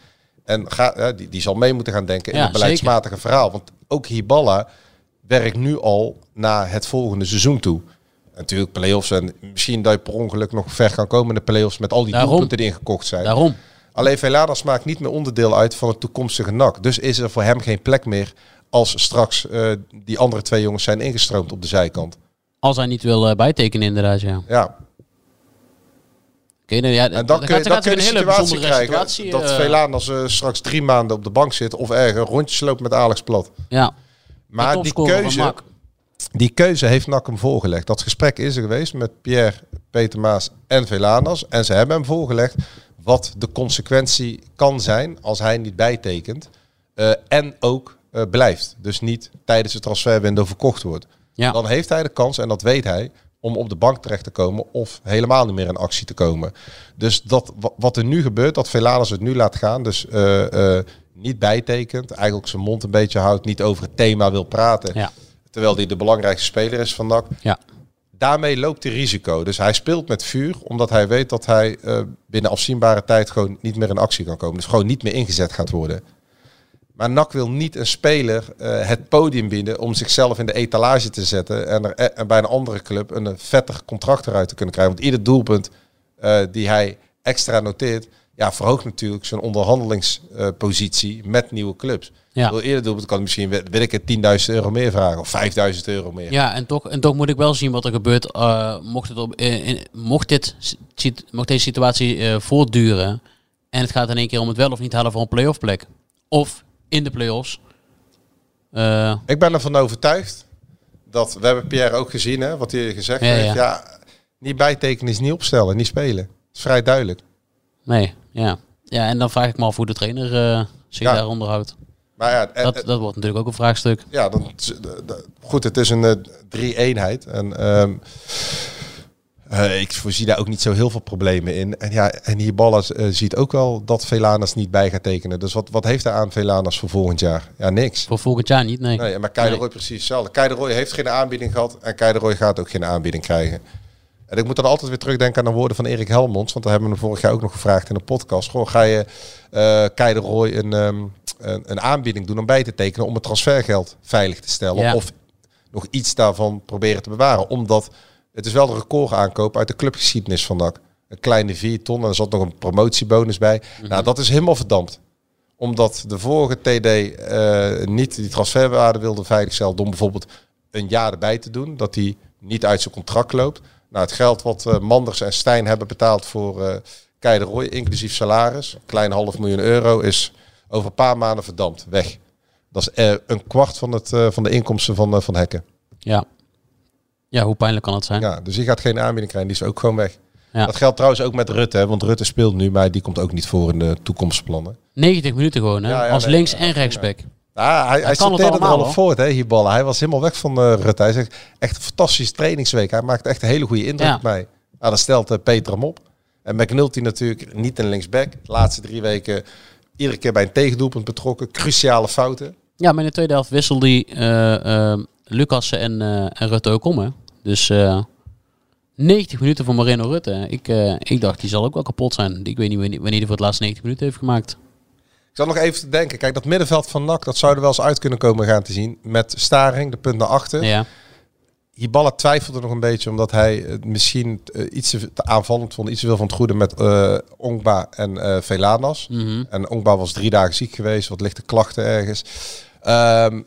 En ga, die, die zal mee moeten gaan denken in het beleidsmatige verhaal. Want ook Hiballa werkt nu al naar het volgende seizoen toe. Natuurlijk play-offs en misschien dat je per ongeluk nog ver kan komen in de play-offs met al die Daarom. doelpunten die ingekocht zijn. Daarom. Alleen Veladas maakt niet meer onderdeel uit van het toekomstige NAC. Dus is er voor hem geen plek meer als straks eh, die andere twee jongens zijn ingestroomd op de zijkant. Als hij niet wil eh, bijtekenen inderdaad, ja. Oké, Ja, nou ja, en dan kun je, dan kun je de situatie krijgen situatie, dat eh, Veladas eh, straks drie maanden op de bank zit of ergens rondjes loopt met Alex Plat. Ja, Maar die keuze, die keuze heeft NAC hem voorgelegd. Dat gesprek is er geweest met Pierre, Peter Maas en Velanas. En ze hebben hem voorgelegd wat de consequentie kan zijn als hij niet bijtekent. en ook eh, blijft. Dus niet tijdens de transferwindow verkocht wordt. Ja. Dan heeft hij de kans, en dat weet hij, om op de bank terecht te komen of helemaal niet meer in actie te komen. Dus dat, wa- wat er nu gebeurt, dat Velanas het nu laat gaan, dus eh, eh, niet bijtekent, eigenlijk zijn mond een beetje houdt, niet over het thema wil praten, Ja. terwijl hij de belangrijkste speler is van NAC. Ja. Daarmee loopt hij risico. Dus hij speelt met vuur, omdat hij weet dat hij binnen afzienbare tijd gewoon niet meer in actie kan komen. Dus gewoon niet meer ingezet gaat worden. Maar NAC wil niet een speler eh, het podium bieden om zichzelf in de etalage te zetten en, er, en bij een andere club een, eh, vettig contract eruit te kunnen krijgen. Want ieder doelpunt eh, die hij extra noteert, ja, verhoogt natuurlijk zijn onderhandelingspositie met nieuwe clubs. Ja. Wil eerder doelpunt kan misschien, weet weet ik het, 10.000 euro meer vragen of 5.000 euro meer. Ja, en toch, en toch moet ik wel zien wat er gebeurt. eh, mocht, het op, eh, in- mocht, dit, mocht deze situatie eh, voortduren en het gaat in één keer om het wel of niet halen voor een play-off plek. Of in de play-offs. Eh, Ik ben ervan overtuigd dat, we hebben Pierre ook gezien, hè, wat hij gezegd Ja, heeft. ja. Ja, niet bijtekenen is niet opstellen, niet spelen. Dat is vrij duidelijk. nee, ja. Ja, en dan vraag ik me af hoe de trainer eh, zich Ja. daar onderhoudt. Maar ja, en- Dat, dat wordt natuurlijk ook een vraagstuk. ja dan, goed, het is een eh, drie-eenheid. En ehm, eh, ik voorzie daar ook niet zo heel veel problemen in. En ja, en Hierballas eh ziet ook wel dat Velanas niet bij gaat tekenen. Dus wat, wat heeft hij aan Velanas voor volgend jaar? Ja, niks. Voor volgend jaar niet, nee. Nee, maar Kei de Nee. Roy precies hetzelfde. Kei de Roy heeft geen aanbieding gehad en Kei de Roy gaat ook geen aanbieding krijgen. En ik moet dan altijd weer terugdenken aan de woorden van Erik Helmonds, want daar hebben we hem vorig jaar ook nog gevraagd in de podcast. Gewoon, ga je eh Kei de Roy een, ehm, een, een aanbieding doen om bij te tekenen om het transfergeld veilig te stellen? Ja. Of nog iets daarvan proberen te bewaren? Omdat het is wel de record aankoop uit de clubgeschiedenis van NAC. Een kleine 4 ton en er zat nog een promotiebonus bij. Mhm. Nou, dat is helemaal verdampt omdat de vorige TD eh, niet die transferwaarde wilde veiligstellen door bijvoorbeeld een jaar erbij te doen. Dat hij niet uit zijn contract loopt. Nou, het geld wat eh, Manders en Stijn hebben betaald voor eh Kei de Roy, inclusief salaris, een klein half miljoen euro, is over een paar maanden verdampt, weg. Dat is eh, een kwart van, het, eh, van de inkomsten van, eh, van Hekken. Ja. Ja, hoe pijnlijk kan het zijn? Ja, dus die gaat geen aanbieding krijgen, die is ook gewoon weg. Ja. Dat geldt trouwens ook met Rutte, hè, want Rutte speelt nu, maar die komt ook niet voor in de toekomstplannen. 90 minuten gewoon, hè? Ja, ja, Als nee, links- en rechtsback. Ja, hij, hij sorteerde er al op voort, hè, Hierballen. Hij was helemaal weg van eh Rutte. Hij zegt, echt een fantastische trainingsweek. Hij maakt echt een hele goede indruk Ja. op mij. Nou, dan stelt eh, Peter hem op. En McNulty natuurlijk niet een linksback. De laatste drie weken iedere keer bij een tegendoelpunt betrokken. Cruciale fouten. Ja, maar in de tweede helft wisselde die eh eh, Lucassen en, eh, en Rutte ook om, hè? Dus eh 90 minuten voor Marino Rutte. Ik, eh, ik dacht, die zal ook wel kapot zijn. Ik weet niet wanneer hij voor het laatste 90 minuten heeft gemaakt. Ik zat nog even te denken. Kijk, dat middenveld van NAC, dat zou er wel eens uit kunnen komen gaan te zien. Met Staring, de punt naar achter. Ja, Hiballa twijfelde nog een beetje omdat hij het misschien eh, iets te aanvallend vond. Iets te veel van het goede met eh Ongba en eh Velanas. Mhm. En Ongba was drie dagen ziek geweest, wat lichte klachten ergens. Ehm,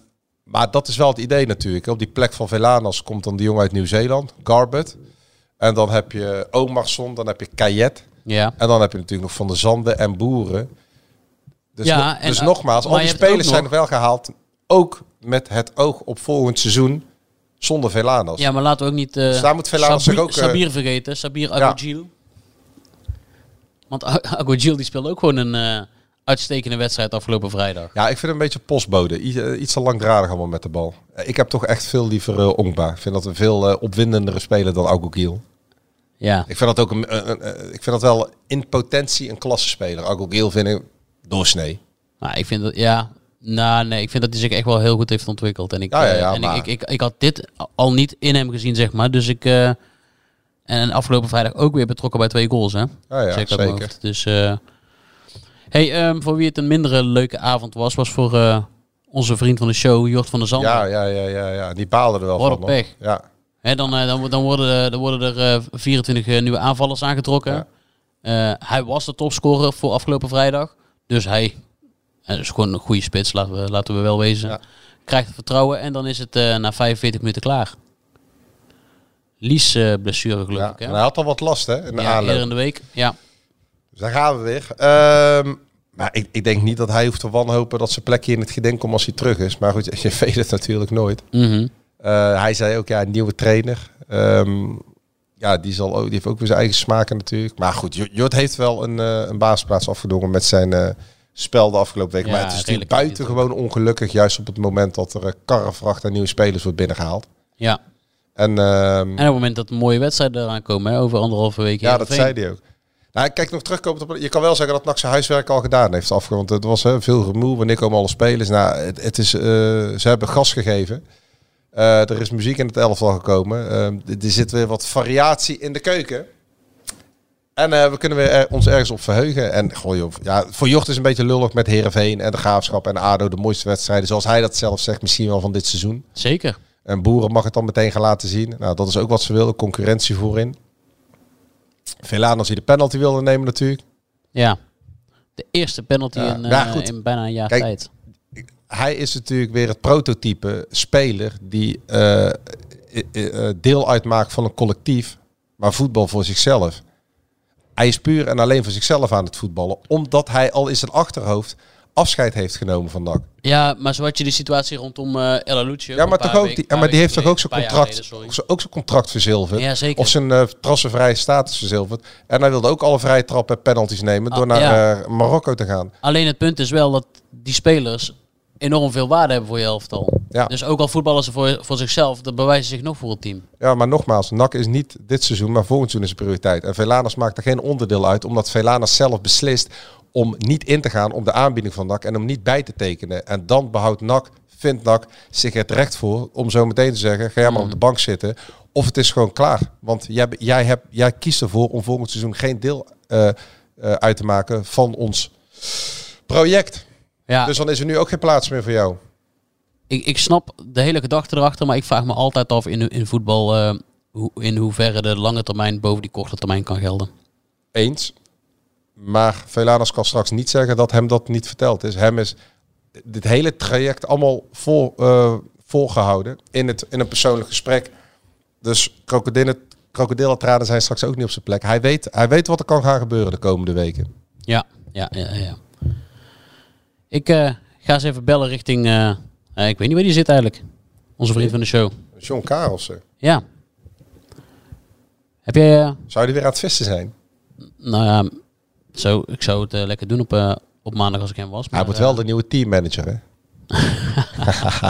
maar dat is wel het idee natuurlijk. Op die plek van Velanas komt dan die jongen uit Nieuw-Zeeland, Garbett. En dan heb je Omarsson, dan heb je Kayet. ja. En dan heb je natuurlijk nog Van de Zanden en Boeren. Dus, Ja, no- dus eh, nogmaals, al die spelers zijn nog- wel gehaald. Ook met het oog op volgend seizoen zonder Velanas. ja, maar laten we ook niet Dus daar moet Velanas ook, eh, Sabir vergeten. Sabir Agogiel. Want A- Agogiel die speelde ook gewoon een uitstekende wedstrijd afgelopen vrijdag. Ja, ik vind hem een beetje postbode. Eh, iets te langdradig allemaal met de bal. Eh, Ik heb toch echt veel liever Ongba. Ik vind dat een veel opwindendere speler dan Agogiel. Ja, Ik vind dat ook een, ik vind dat wel in potentie een klasse speler. Vind ik doorsnee. maar ik vind dat, ja, Nou, nee, ik vind dat hij zich echt wel heel goed heeft ontwikkeld. En ik, Ja, ja, ja, en maar- ik, ik, ik, ik had dit al niet in hem gezien, zeg maar. Dus ik... en afgelopen vrijdag ook weer betrokken bij twee goals, hè? Ja, ja, zeker. Dus, hey, ehm, voor wie het een mindere leuke avond was, was voor eh, onze vriend van de show, Jort van der Zanden. Ja, ja, ja, ja, ja. Die baalde er wel Wat van. hoor. pech. Ja. Hè, dan, eh, dan, dan, worden, er- dan worden er eh, 24 eh, nieuwe aanvallers aangetrokken. Ja. Eh, hij was de topscorer voor afgelopen vrijdag. Dus hij eh, is gewoon een goede spits, laten we, laten we wel wezen. Ja. Krijgt het vertrouwen en dan is het eh, na 45 minuten klaar. Lies eh, blessure geloof ja. Hè? Hij had al wat last, hè? In de ja, aanloop. in de week. Ja. Dus daar gaan we weer. Ehm, maar ik, ik denk niet dat hij hoeft te wanhopen dat zijn plekje in het gedenk komt als hij terug is. Maar goed, je weet het natuurlijk nooit. Mhm. Eh, hij zei ook, ja, een nieuwe trainer. Ehm, ja, die, zal ook, die heeft ook weer zijn eigen smaken natuurlijk. Maar goed, Jort heeft wel een, eh, een basisplaats afgedwongen met zijn eh, spel de afgelopen week. Ja, maar het is natuurlijk buitengewoon ongelukkig, juist op het moment dat er uh, karrevracht aan nieuwe spelers wordt binnengehaald. ja. En, ehm, En op het moment dat mooie wedstrijden eraan komen, hè, over anderhalve week. ja, dat zei hij ook. Nou, kijk nog terugkomend op. Je kan wel zeggen dat NAC zijn huiswerk al gedaan heeft afgerond. Het was hè, veel gemoe. Wanneer komen alle spelers? Nou, het, het is, eh, ze hebben gas gegeven. Eh, er is muziek in het elftal gekomen. Eh, er zit weer wat variatie in de keuken. En we kunnen weer er- ons ergens op verheugen. En goh, joh, ja, voor Jocht is een beetje lullig met Herenveen en de Graafschap en ADO. De mooiste wedstrijden, zoals hij dat zelf zegt, misschien wel van dit seizoen. Zeker. En Boeren mag het dan meteen gaan laten zien. Nou, dat is ook wat ze wilden, concurrentie voorin. Velaan die de penalty wilde nemen natuurlijk. Ja. De eerste penalty Ja. in, eh, Ja, goed. in bijna een jaar Kijk, tijd. Hij is natuurlijk weer het prototype speler die eh, eh, eh, deel uitmaakt van een collectief, maar voetbal voor zichzelf. Hij is puur en alleen voor zichzelf aan het voetballen, omdat hij al in zijn achterhoofd afscheid heeft genomen van NAC. Ja, maar zo had je die situatie rondom eh El Alucci Ja, maar, toch ook, die, maar die heeft toch ook zijn contract, ook zijn contract verzilverd. Ja, zeker. Of zijn eh trassenvrije status verzilverd. En hij wilde ook alle vrije trappen en penalties nemen door Ah, naar ja. eh, Marokko te gaan. Alleen het punt is wel dat die spelers enorm veel waarde hebben voor je elftal. Ja. Dus ook al voetballen ze voor, voor zichzelf, dat bewijzen ze zich nog voor het team. Ja, maar nogmaals, NAC is niet dit seizoen, maar volgend seizoen is een prioriteit. En Velanas maakt er geen onderdeel uit, omdat Velanas zelf beslist om niet in te gaan op de aanbieding van NAC en om niet bij te tekenen. En dan behoudt NAC, vindt NAC zich het recht voor om zo meteen te zeggen, ga jij maar op de bank zitten. Of het is gewoon klaar. Want jij, jij, hebt, jij kiest ervoor om volgend seizoen geen deel eh, eh, uit te maken van ons project. Ja, Dus dan is er nu ook geen plaats meer voor jou. ik, ik snap de hele gedachte erachter, maar ik vraag me altijd af in, in voetbal eh, hoe, in hoeverre de lange termijn boven die korte termijn kan gelden. Eens. Maar Velanas kan straks niet zeggen dat hem dat niet verteld is. Hem is dit hele traject allemaal vol, eh, volgehouden in, het, in een persoonlijk gesprek. Dus krokodillen, krokodillentranen zijn straks ook niet op zijn plek. Hij weet, hij weet wat er kan gaan gebeuren de komende weken. Ja, ja, ja. ja. Ik eh, ga eens even bellen richting, eh, ik weet niet waar die zit eigenlijk. Onze vriend van de show. John Karelsen. Ja. Heb jij, Zou die weer aan het vissen zijn? nou ja, zo, ik zou het eh, lekker doen op, eh, op maandag als ik hem was. Hij maar, wordt eh, wel de nieuwe teammanager, hè?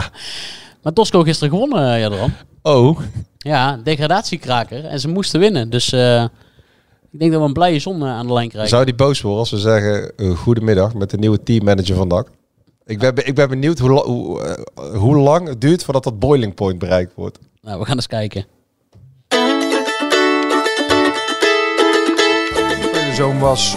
Maar Tosco gisteren gewonnen, uh, Jadran. Oh. Ja, degradatiekraker. En ze moesten winnen. Dus eh, ik denk dat we een blije zon eh, aan de lijn krijgen. Zou die boos worden als we zeggen eh, goedemiddag met de nieuwe teammanager van DAC? Ik ben, ik ben benieuwd hoe, hoe, eh, hoe lang het duurt voordat dat boiling point bereikt wordt. Nou, we gaan eens kijken. Zoon was,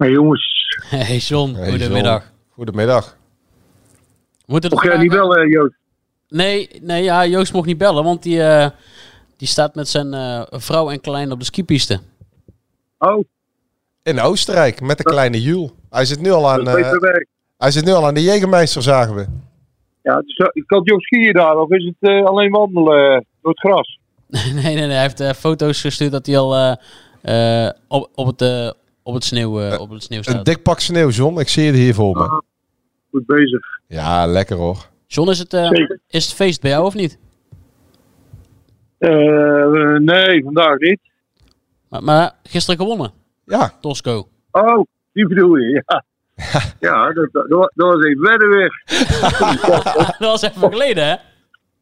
Hey jongens, Hey John, Hey, goedemiddag. John. Goedemiddag. Moeten we mocht het jij niet bellen Joost? Nee, nee ja, Joost mocht niet bellen, want die, eh, die staat met zijn eh, vrouw en klein op de skipiste. Oh, In Oostenrijk met de kleine Jules. Hij zit nu al aan, eh, hij zit nu al aan de Jägermeister, zagen we. Ja, het is, zo- ik kan Joost skiën daar, of is het eh, alleen wandelen eh, door het gras? nee, nee, nee, hij heeft eh, foto's gestuurd dat hij al eh, eh, op, op, het, eh, op, het sneeuw, eh, op het sneeuw Een staat. dik pak sneeuw, John. Ik zie het hier voor me. goed bezig. Ja, lekker hoor. John, is het, eh, is het feest bij jou of niet? Eh, nee, vandaag niet. Maar, maar gisteren gewonnen, Ja, Tosco. Oh, die bedoel je, ja. Ja, dat, dat, dat was even verder weg. dat was even geleden, hè?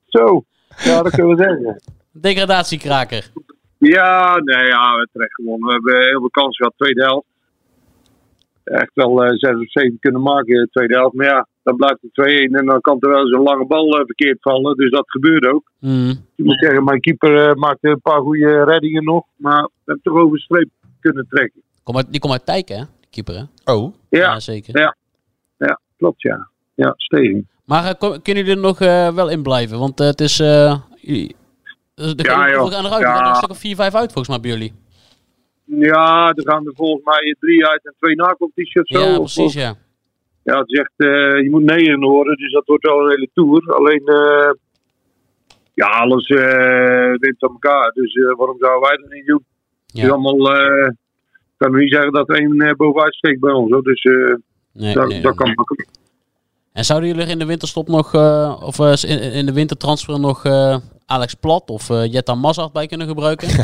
Zo, ja, dat kunnen we zeggen. Degradatiekraker. Ja, nee, ja, we hebben terecht gewonnen. We hebben heel veel kansen gehad, tweede helft. Echt wel eh, zes of zeven kunnen maken, tweede helft. Maar ja, dan blijft het 2-1 en dan kan er wel eens een lange bal eh, verkeerd vallen. Dus dat gebeurde ook. Mm. Ik moet zeggen, mijn keeper eh, maakte een paar goede reddingen nog. Maar we hebben toch over de streep kunnen trekken. Kom uit, die komt uit Tijken, hè? Die keeper, hè? oh. Ja, zeker. Ja. ja klopt ja. Ja, stevig. Maar kunnen jullie er nog eh, wel in blijven? Want het is... eh jullie- eh, de Ja, joh. Ja. gaan er een stuk of 4, 5 uit, volgens mij, bij jullie. Ja, er gaan er volgens mij drie uit en twee zo. Ja, precies, of- ja. Ja, het is echt, eh, je moet negen horen, dus dat wordt wel een hele tour. Alleen, eh, ja, alles eh wint aan elkaar. Dus eh, waarom zouden wij dat niet doen? Het is allemaal, eh, ik kan niet zeggen dat er één eh, bovenuit steekt bij ons. Hoor. Dus eh, Nee, dat, nee, dat nee. kan makkelijk. En zouden jullie er in de winterstop nog... eh, of eh, in, in de wintertransfer nog eh, Alex Plat of eh Jetta Mazart bij kunnen gebruiken?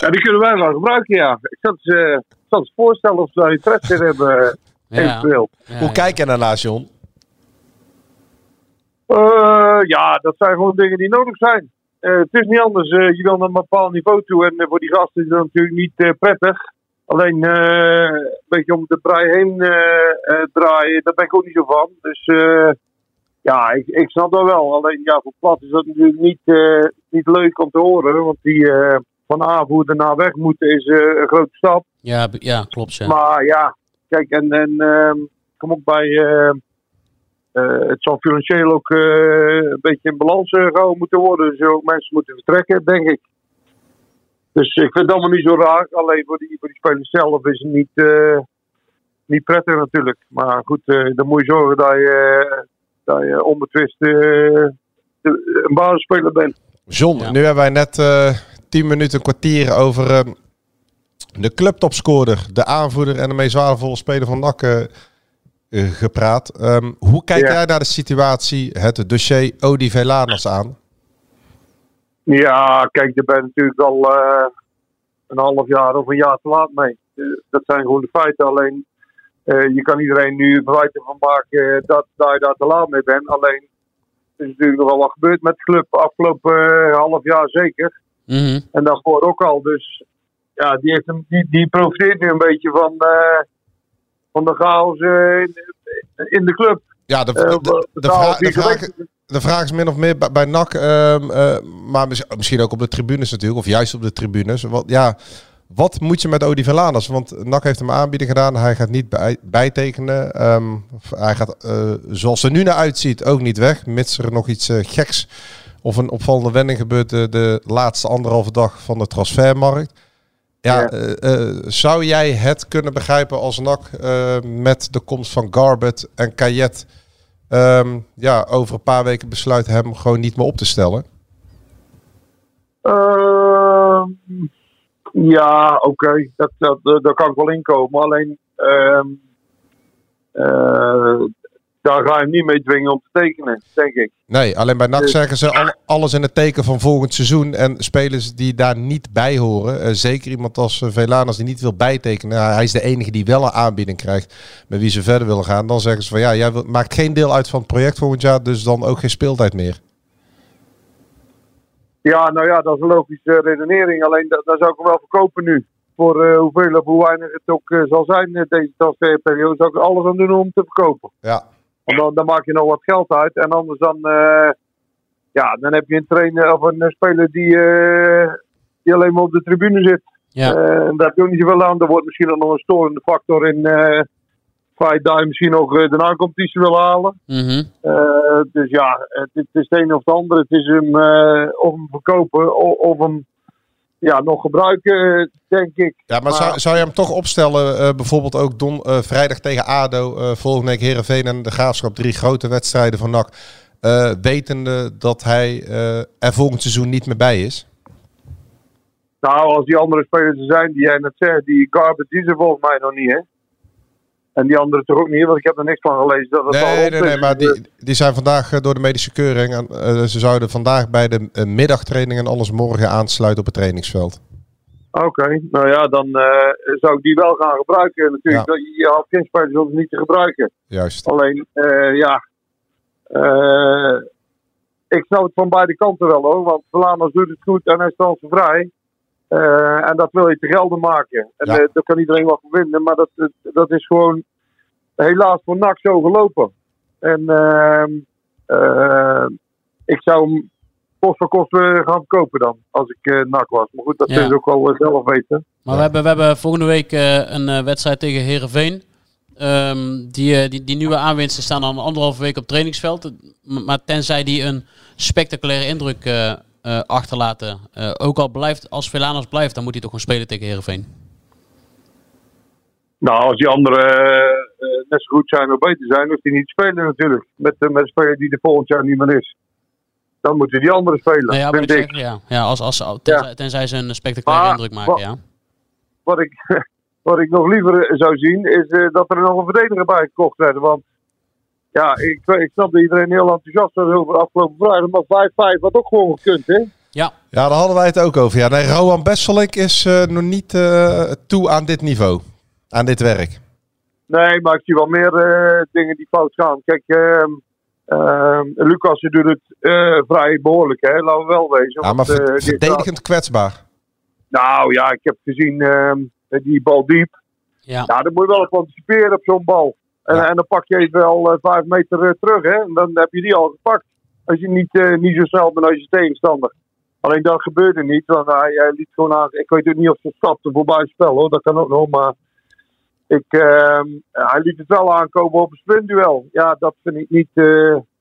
Ja, die kunnen wij wel gebruiken, ja. Ik zat eh, ik zat eens voorstellen of ze daar interesse in hebben, ja. eventueel. Ja, Hoe ja. kijk je daarna, John? Eh, ja, dat zijn gewoon dingen die nodig zijn. Eh, het is niet anders. eh, je wil naar een bepaald niveau toe. En voor die gasten is dat natuurlijk niet prettig. Alleen eh, een beetje om de brei heen eh, eh, draaien, daar ben ik ook niet zo van. Dus ja, ik, ik snap dat wel. Alleen ja, voor Plat is dat natuurlijk niet, niet leuk om te horen. Want die van aanvoerder naar weg moeten is een grote stap. Ja, ja, klopt. Ja. Maar ja, kijk, en, en ehm, kom ook bij. het zal financieel ook een beetje in balans eh, gehouden moeten worden. Dus ook mensen moeten vertrekken, denk ik. Dus ik vind het allemaal niet zo raar. Alleen voor die, voor die spelers zelf is het niet, eh, niet prettig natuurlijk. Maar goed, eh, dan moet je zorgen dat je, dat je onbetwist eh, de- een basisspeler bent. John, Ja. nu hebben wij net eh 10 minuten, een kwartier over eh, de clubtopscorer, de aanvoerder en de meest waardevolle speler van NAC eh, eh, gepraat. Ehm, hoe kijk Ja. jij naar de situatie, het dossier Odi Velanas aan? Ja, kijk, je natuurlijk al eh, een half jaar of een jaar te laat mee. Eh, dat zijn gewoon de feiten. Alleen, eh, je kan iedereen nu verwijten van maken dat, dat je daar te laat mee bent. Alleen, er is natuurlijk nogal wat gebeurd met de club afgelopen half jaar zeker. Mhm. En daarvoor ook al. Dus ja, die, heeft hem, die, die profiteert nu een beetje van, eh, van de chaos in, in de club. Ja, de, de, de, de vraag, de. De vraag is min of meer bij, bij NAC, ehm, eh, maar mis- misschien ook op de tribunes natuurlijk, of juist op de tribunes. Wat, ja, wat moet je met Odi Velanas? Want NAC heeft hem een aanbieding gedaan, hij gaat niet bij, bijtekenen. Ehm, hij gaat, eh, zoals er nu naar uitziet, ook niet weg, mits er nog iets eh, geks of een opvallende wending gebeurt de, laatste anderhalve dag van de transfermarkt. Ja, Ja. zou jij het kunnen begrijpen als NAC met de komst van Garbet en Kayet ehm, ja, over een paar weken besluit hem gewoon niet meer op te stellen? Ehm, ja, oké, dat, dat, dat, daar kan ik wel inkomen. Alleen, ehm, eh, daar ga je hem niet mee dwingen om te tekenen, denk ik. Nee, alleen bij NAC Dus- zeggen ze al, alles in het teken van volgend seizoen. En spelers die daar niet bij horen, eh, zeker iemand als uh, Velanas die niet wil bijtekenen. hij is de enige die wel een aanbieding krijgt met wie ze verder willen gaan. Dan zeggen ze van ja, jij maakt geen deel uit van het project volgend jaar, dus dan ook geen speeltijd meer. Ja, nou ja, dat is een logische redenering. Alleen, dat, dat zou ik hem wel verkopen nu. Voor eh, hoeveel of hoe weinig het ook eh, zal zijn eh, deze transferperiode, zou ik er alles aan doen om te verkopen. Ja, Want dan, dan maak je nog wat geld uit. En anders dan, eh, ja, dan heb je een trainer of een speler die, eh, die alleen maar op de tribune zit. Ja. Eh, en daar heb je niet zoveel aan. Er wordt misschien nog een storende factor in het feit dat je misschien nog de na-competitie wil halen. Mhm. Eh, dus ja, het, het is het een of het andere. Het is hem of hem verkopen o- of hem ja, nog gebruiken, eh, denk ik. ja maar, zou, zou je hem toch opstellen, eh, bijvoorbeeld ook don, eh, vrijdag tegen ADO, eh, volgende week Heerenveen en de Graafschap, drie grote wedstrijden van NAC, wetende dat hij er volgend seizoen niet meer bij is? Nou, als die andere spelers er zijn die jij net zegt, die Garbett, die er volgens mij nog niet, hè? En die anderen toch ook niet, want ik heb er niks van gelezen. Dat het al Nee, rond nee, nee, maar die, die zijn vandaag eh, door de medische keuring. En, eh, ze zouden vandaag bij de eh, middagtraining en alles morgen aansluiten op het trainingsveld. Oké, nou ja, dan zou ik die wel gaan gebruiken. Natuurlijk, Ja. Je had geen spelers om niet te gebruiken. Juist. Alleen, ja, ik snap het van beide kanten wel hoor. Want Vlaanderen doet het goed en hij is transfervrij. Eh en dat wil je te gelden maken. En Ja. eh, daar kan iedereen wat van vinden. Maar dat, dat is gewoon helaas voor NAC zo gelopen. En ehm, eh, ik zou hem kost voor kost eh, gaan verkopen dan. Als ik eh NAC was. Maar goed, dat Ja. ze ook wel eh, zelf weten. Maar we, hebben, we hebben volgende week eh, een eh, wedstrijd tegen Herenveen. die, eh, die, die nieuwe aanwinsten staan dan anderhalve week op trainingsveld. Maar tenzij die een spectaculaire indruk eh, achterlaten. eh, ook al blijft, als Velanas blijft, dan moet hij toch gewoon spelen tegen Herenveen. Nou, als die anderen eh, net zo goed zijn of beter zijn, hoeft hij niet te spelen natuurlijk. Met, met een speler die er volgend jaar niet meer is. Dan moeten die anderen spelen, Nou ja, vind ik zeg, ja. ja als, als, tenzij, tenzij ze een spectaculaire indruk maken, wat- ja. Wat ik, wat ik nog liever zou zien, is dat er nog een verdediger bij gekocht werd. Want ja, ik, ik snap dat iedereen heel enthousiast was over afgelopen vrijdag. Maar 5-5 had ook gewoon gekund, hè? Ja, Ja, daar hadden wij het ook over. Ja, nee, Rowan Besselink is eh, nog niet eh, toe aan dit niveau. Aan dit werk. Nee, maar ik zie wel meer eh, dingen die fout gaan. Kijk, ehm ehm, Lucas die doet het eh, vrij behoorlijk, hè? Laten we wel wezen. Ja, maar want, eh, verdedigend kwetsbaar. Nou ja, ik heb gezien ehm, die bal diep. ja. Ja, dan moet je wel op anticiperen op zo'n bal. En, Ja. en dan pak je even wel eh, vijf meter eh, terug, hè? En dan heb je die al gepakt. Als je niet, eh, niet zo snel bent als je tegenstander. Alleen dat gebeurde niet, want hij, hij liet gewoon aan. Ik weet ook niet of ze stapte voorbij het spel hoor, dat kan ook nog. Maar ik, ehm, hij liet het wel aankomen op een sprintduel. Ja, dat vind ik niet.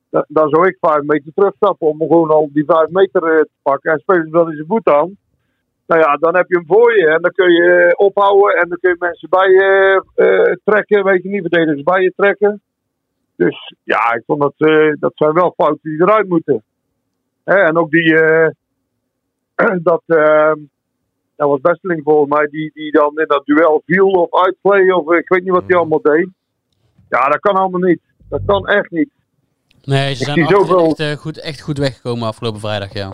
da- dan zou ik vijf meter terugstappen om gewoon al die vijf meter te pakken. En spelen ze wel in zijn voet aan. Nou ja, dan heb je hem voor je en dan kun je eh, ophouden en dan kun je mensen bij je eh, trekken, weet je niet, verdedigers bij je trekken. Dus ja, ik vond dat, eh, dat zijn wel fouten die eruit moeten. Hè, en ook die, eh, dat, eh, dat was Besteling volgens mij, die, die dan in dat duel viel of uitplay of ik weet niet wat hij allemaal deed. Ja, dat kan allemaal niet. Dat kan echt niet. Nee, ze zijn echt, eh, goed, echt goed weggekomen afgelopen vrijdag, ja.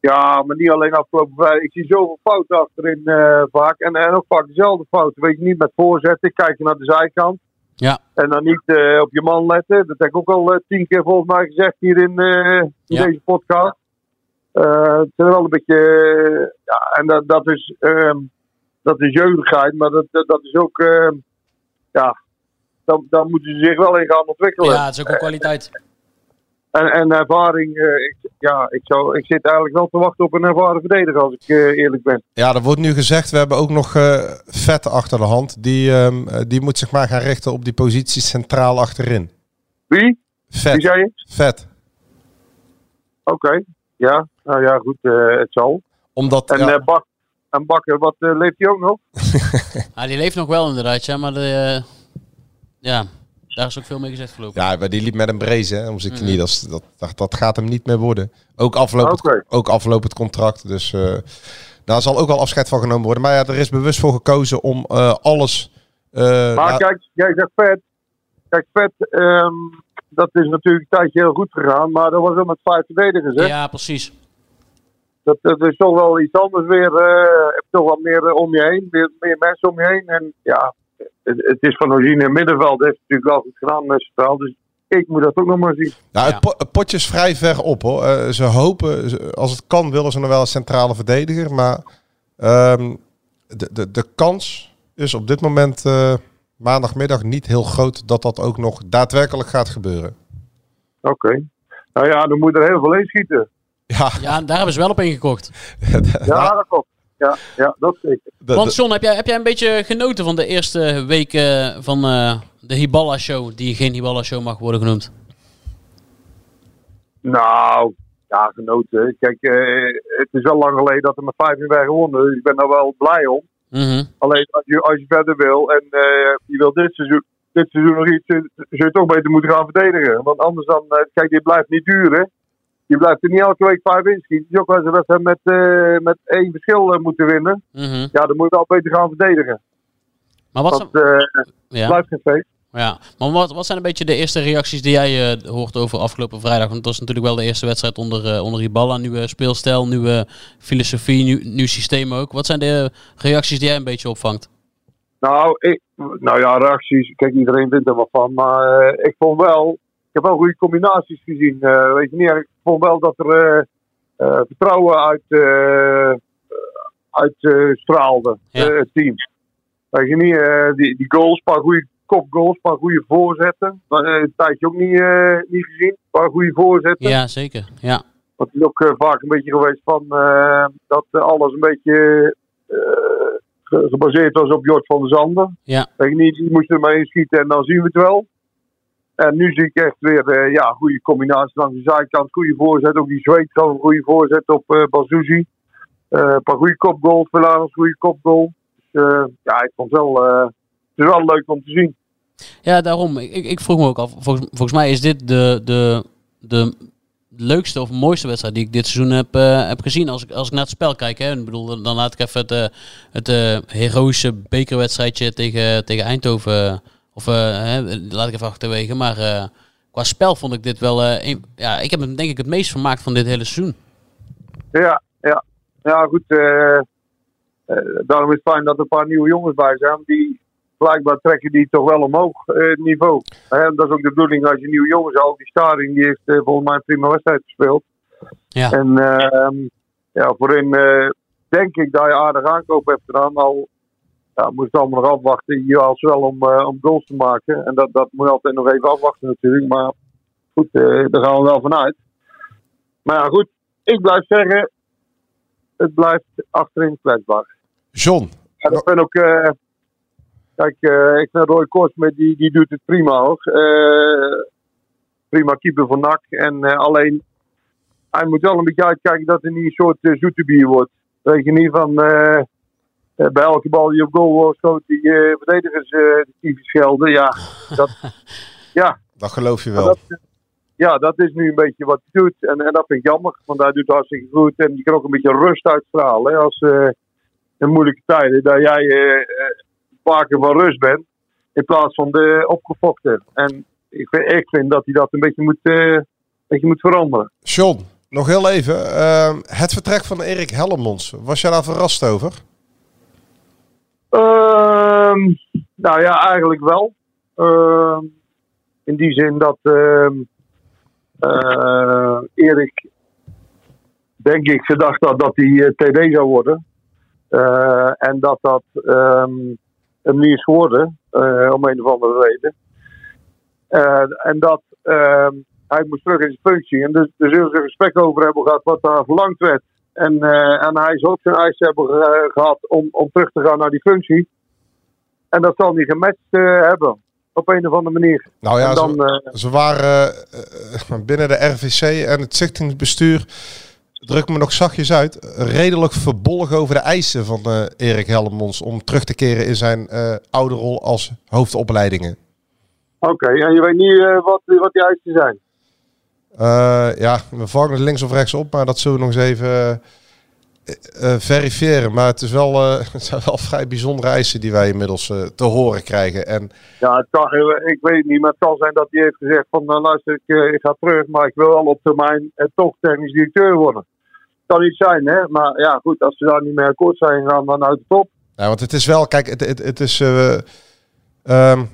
Ja, maar niet alleen afgelopen vrijdag. Ik zie zoveel fouten achterin eh, vaak. En, en ook vaak dezelfde fouten. Weet je niet met voorzetten, kijken naar de zijkant. Ja. En dan niet eh, op je man letten. Dat heb ik ook al eh, tien keer volgens mij gezegd hier in, in Ja. deze podcast. Het is wel een beetje. ja, en dat, dat is. ehm, dat is jeugdigheid, maar dat, dat, dat is ook. ehm, ja, daar, daar moeten ze zich wel in gaan ontwikkelen. Ja, het is ook een kwaliteit. En, en ervaring, eh, ik, ja, ik, zou, ik zit eigenlijk wel te wachten op een ervaren verdediger, als ik eh, eerlijk ben. Ja, er wordt nu gezegd, we hebben ook nog eh Vet achter de hand. Die, ehm, eh, die moet zich maar gaan richten op die positie centraal achterin. Wie? Wie Vet. zei je? Vet. Oké, ja, nou ja, goed, eh, het zal. Omdat, En, ja, eh, Bak, en Bakker, wat leeft hij ook nog? Ah, die leeft nog wel inderdaad, ja, maar de, eh, ja, daar is ook veel mee gezegd voorlopig. ja, maar die liep met een brace hè, om zijn Mhm. knie. Dat, dat, dat, dat gaat hem niet meer worden. Ook aflopend, Oké. ook aflopend contract. Dus eh, daar zal ook wel afscheid van genomen worden. Maar ja, er is bewust voor gekozen om eh, alles... eh, Maar nou, kijk, jij zegt vet. Kijk, vet, ehm, dat is natuurlijk een tijdje heel goed gegaan, maar dat was ook met vijf verdedigers, hè? Ja, precies. Dat, dat is toch wel iets anders weer. eh heb toch wat meer om je heen, weer meer mensen om je heen. En ja, het, het is van origine in middenveld, heeft natuurlijk wel goed gedaan met Straal. Dus ik moet dat ook nog maar zien. Nou, Ja. het, po- het potje is vrij ver op hoor. Eh, ze hopen, als het kan, willen ze nog wel een centrale verdediger. Maar ehm, de, de, de kans is op dit moment eh, maandagmiddag niet heel groot dat dat ook nog daadwerkelijk gaat gebeuren. Oké. Nou ja, dan moet er heel veel inschieten. Ja, Ja, daar hebben ze wel op ingekocht. Ja, dat klopt. Ja, ja, dat zeker. Want John, heb jij, heb jij een beetje genoten van de eerste week eh, van eh, de Hiballa-show, die geen Hiballa-show mag worden genoemd? Nou, ja, genoten. Kijk, eh, het is wel lang geleden dat er met vijf werd gewonnen. Dus ik ben daar wel blij om. Mhm. Alleen als je, als je verder wil en eh, je wil dit seizoen, dit seizoen nog iets, zul je toch beter moeten gaan verdedigen. Want anders dan, eh, kijk, dit blijft niet duren. Je blijft er niet elke week vijf inschieten. Dus ook als een wedstrijd met, eh, met één verschil eh, moeten winnen. Mhm. Ja, dan moet je wel beter gaan verdedigen. Maar wat Want zou- eh, ja. blijft geen feest. Ja, maar wat, wat zijn een beetje de eerste reacties die jij hoort over afgelopen vrijdag? Want dat was natuurlijk wel de eerste wedstrijd onder, uh, onder Iballa. Nieuwe speelstijl, nieuwe filosofie, nieuw, nieuw systeem ook. Wat zijn de reacties die jij een beetje opvangt? Nou, ik, nou ja, reacties. Kijk, iedereen vindt er wat van. Maar uh, ik vond wel, ik heb wel goede combinaties gezien. Weet je niet, vond wel dat er uh, vertrouwen uit, uit straalde, Ja. het team. Weet je niet, die, die goals, paar goede kopgoals, een paar goede voorzetten. Maar, een tijdje ook niet, niet gezien, een paar goede voorzetten. Ja, zeker. Ja. Want het is ook eh, vaak een beetje geweest van eh, dat eh, alles een beetje eh, ge- gebaseerd was op Jort van der Zanden. Ja. Weet je niet, die moest er maar inschieten en dan zien we het wel. En nu zie ik echt weer eh, ja, goede combinatie langs de zijkant. Goede voorzet, ook die Zweed gaf een goede voorzet op eh Bazouzi. Eh, een paar goede kopgoals, Velarens goede kopgoal. Dus ja, ik vond het wel, het is wel leuk om te zien. Ja, daarom. Ik, ik, vroeg me ook af. Volgens, volgens mij is dit de, de, de leukste of mooiste wedstrijd die ik dit seizoen heb, heb gezien. Als ik, als ik naar het spel kijk. Hè. Bedoel, dan- laat ik even het, eh, het eh, heroïsche bekerwedstrijdje tegen, tegen Eindhoven. Of eh, hè, laat ik even achterwege. Maar eh, qua spel vond ik dit wel. eh, een- ja, ik heb hem denk ik het meest vermaakt van dit hele seizoen. Ja, ja. Ja, goed. daarom is het fijn dat er een paar nieuwe jongens bij zijn. Die blijkbaar trekken die toch wel omhoog, eh, het niveau. Hè, dat is ook de bedoeling als je nieuwe jongens haalt. Die Staring die heeft eh, volgens mij een prima wedstrijd gespeeld. Ja. En ehm, ja, voorin eh, denk ik dat je aardig aankoop hebt gedaan. Al ja, moest het allemaal nog afwachten. Je als wel om, eh, om goals te maken. En dat, dat moet je altijd nog even afwachten natuurlijk. Maar goed, eh, daar gaan we wel vanuit. Maar ja, goed. Ik blijf zeggen, het blijft achterin kwetsbaar. John, En ik ben ook. eh, kijk, ik vind Roy Korsmet, die, die doet het prima hoor. Prima keeper van NAC. En alleen, hij moet wel een beetje uitkijken dat hij niet een soort uh, zoete bier wordt. Weet je niet van. Eh, bij elke bal die op goal wordt, schoot die eh, verdedigers eh tyfus schelden. Ja, dat, ja, dat geloof je wel. dat, ja, dat is nu een beetje wat hij doet. En, en dat vind ik jammer, want hij doet het hartstikke goed. En die kan ook een beetje rust uitstralen. Hè, als eh, in moeilijke tijden, dat jij eh eh, vaker van rust bent. In plaats van de opgefochten. En ik vind, ik vind dat hij dat een beetje moet, eh, een beetje moet veranderen. John, nog heel even. ehm, het vertrek van Erik Hellemons. Was jij daar verrast over? Ehm, nou ja, eigenlijk wel. Ehm, in die zin dat ehm, eh, Erik, denk ik, gedacht had dat hij eh, TD zou worden. Eh, en dat dat ehm hem niet is geworden, om een of andere reden. En dat hij moest terug in zijn functie. En dus, dus ze een gesprek over hebben gehad wat daar verlangd werd. En, eh, en hij zou ook zijn eis hebben ge- gehad om, om terug te gaan naar die functie. En dat zal hij gematcht eh, hebben. Op een of andere manier. Nou ja, dan, ze, eh, ze waren eh, eh, binnen de RVC en het zichtingsbestuur, druk me nog zachtjes uit, redelijk verbolgen over de eisen van eh, Erik Hellemons om terug te keren in zijn eh, oude rol als hoofdopleidingen. Oké, en je weet niet eh, wat, wat die eisen zijn. Eh, ja, we vangen het links of rechts op, maar dat zullen we nog eens even eh, eh, verifiëren. Maar het, is wel, het zijn wel vrij bijzondere eisen die wij inmiddels te horen krijgen. En Ja, het kan, ik weet niet, maar het kan zijn dat hij heeft gezegd van luister, ik, ik ga terug, maar ik wil wel op termijn toch technisch directeur worden. Kan niet zijn, hè? Maar ja, goed, als ze daar niet mee akkoord zijn gegaan, dan uit de top. Ja, want het is wel, kijk, het, het, het is. eh, ehm,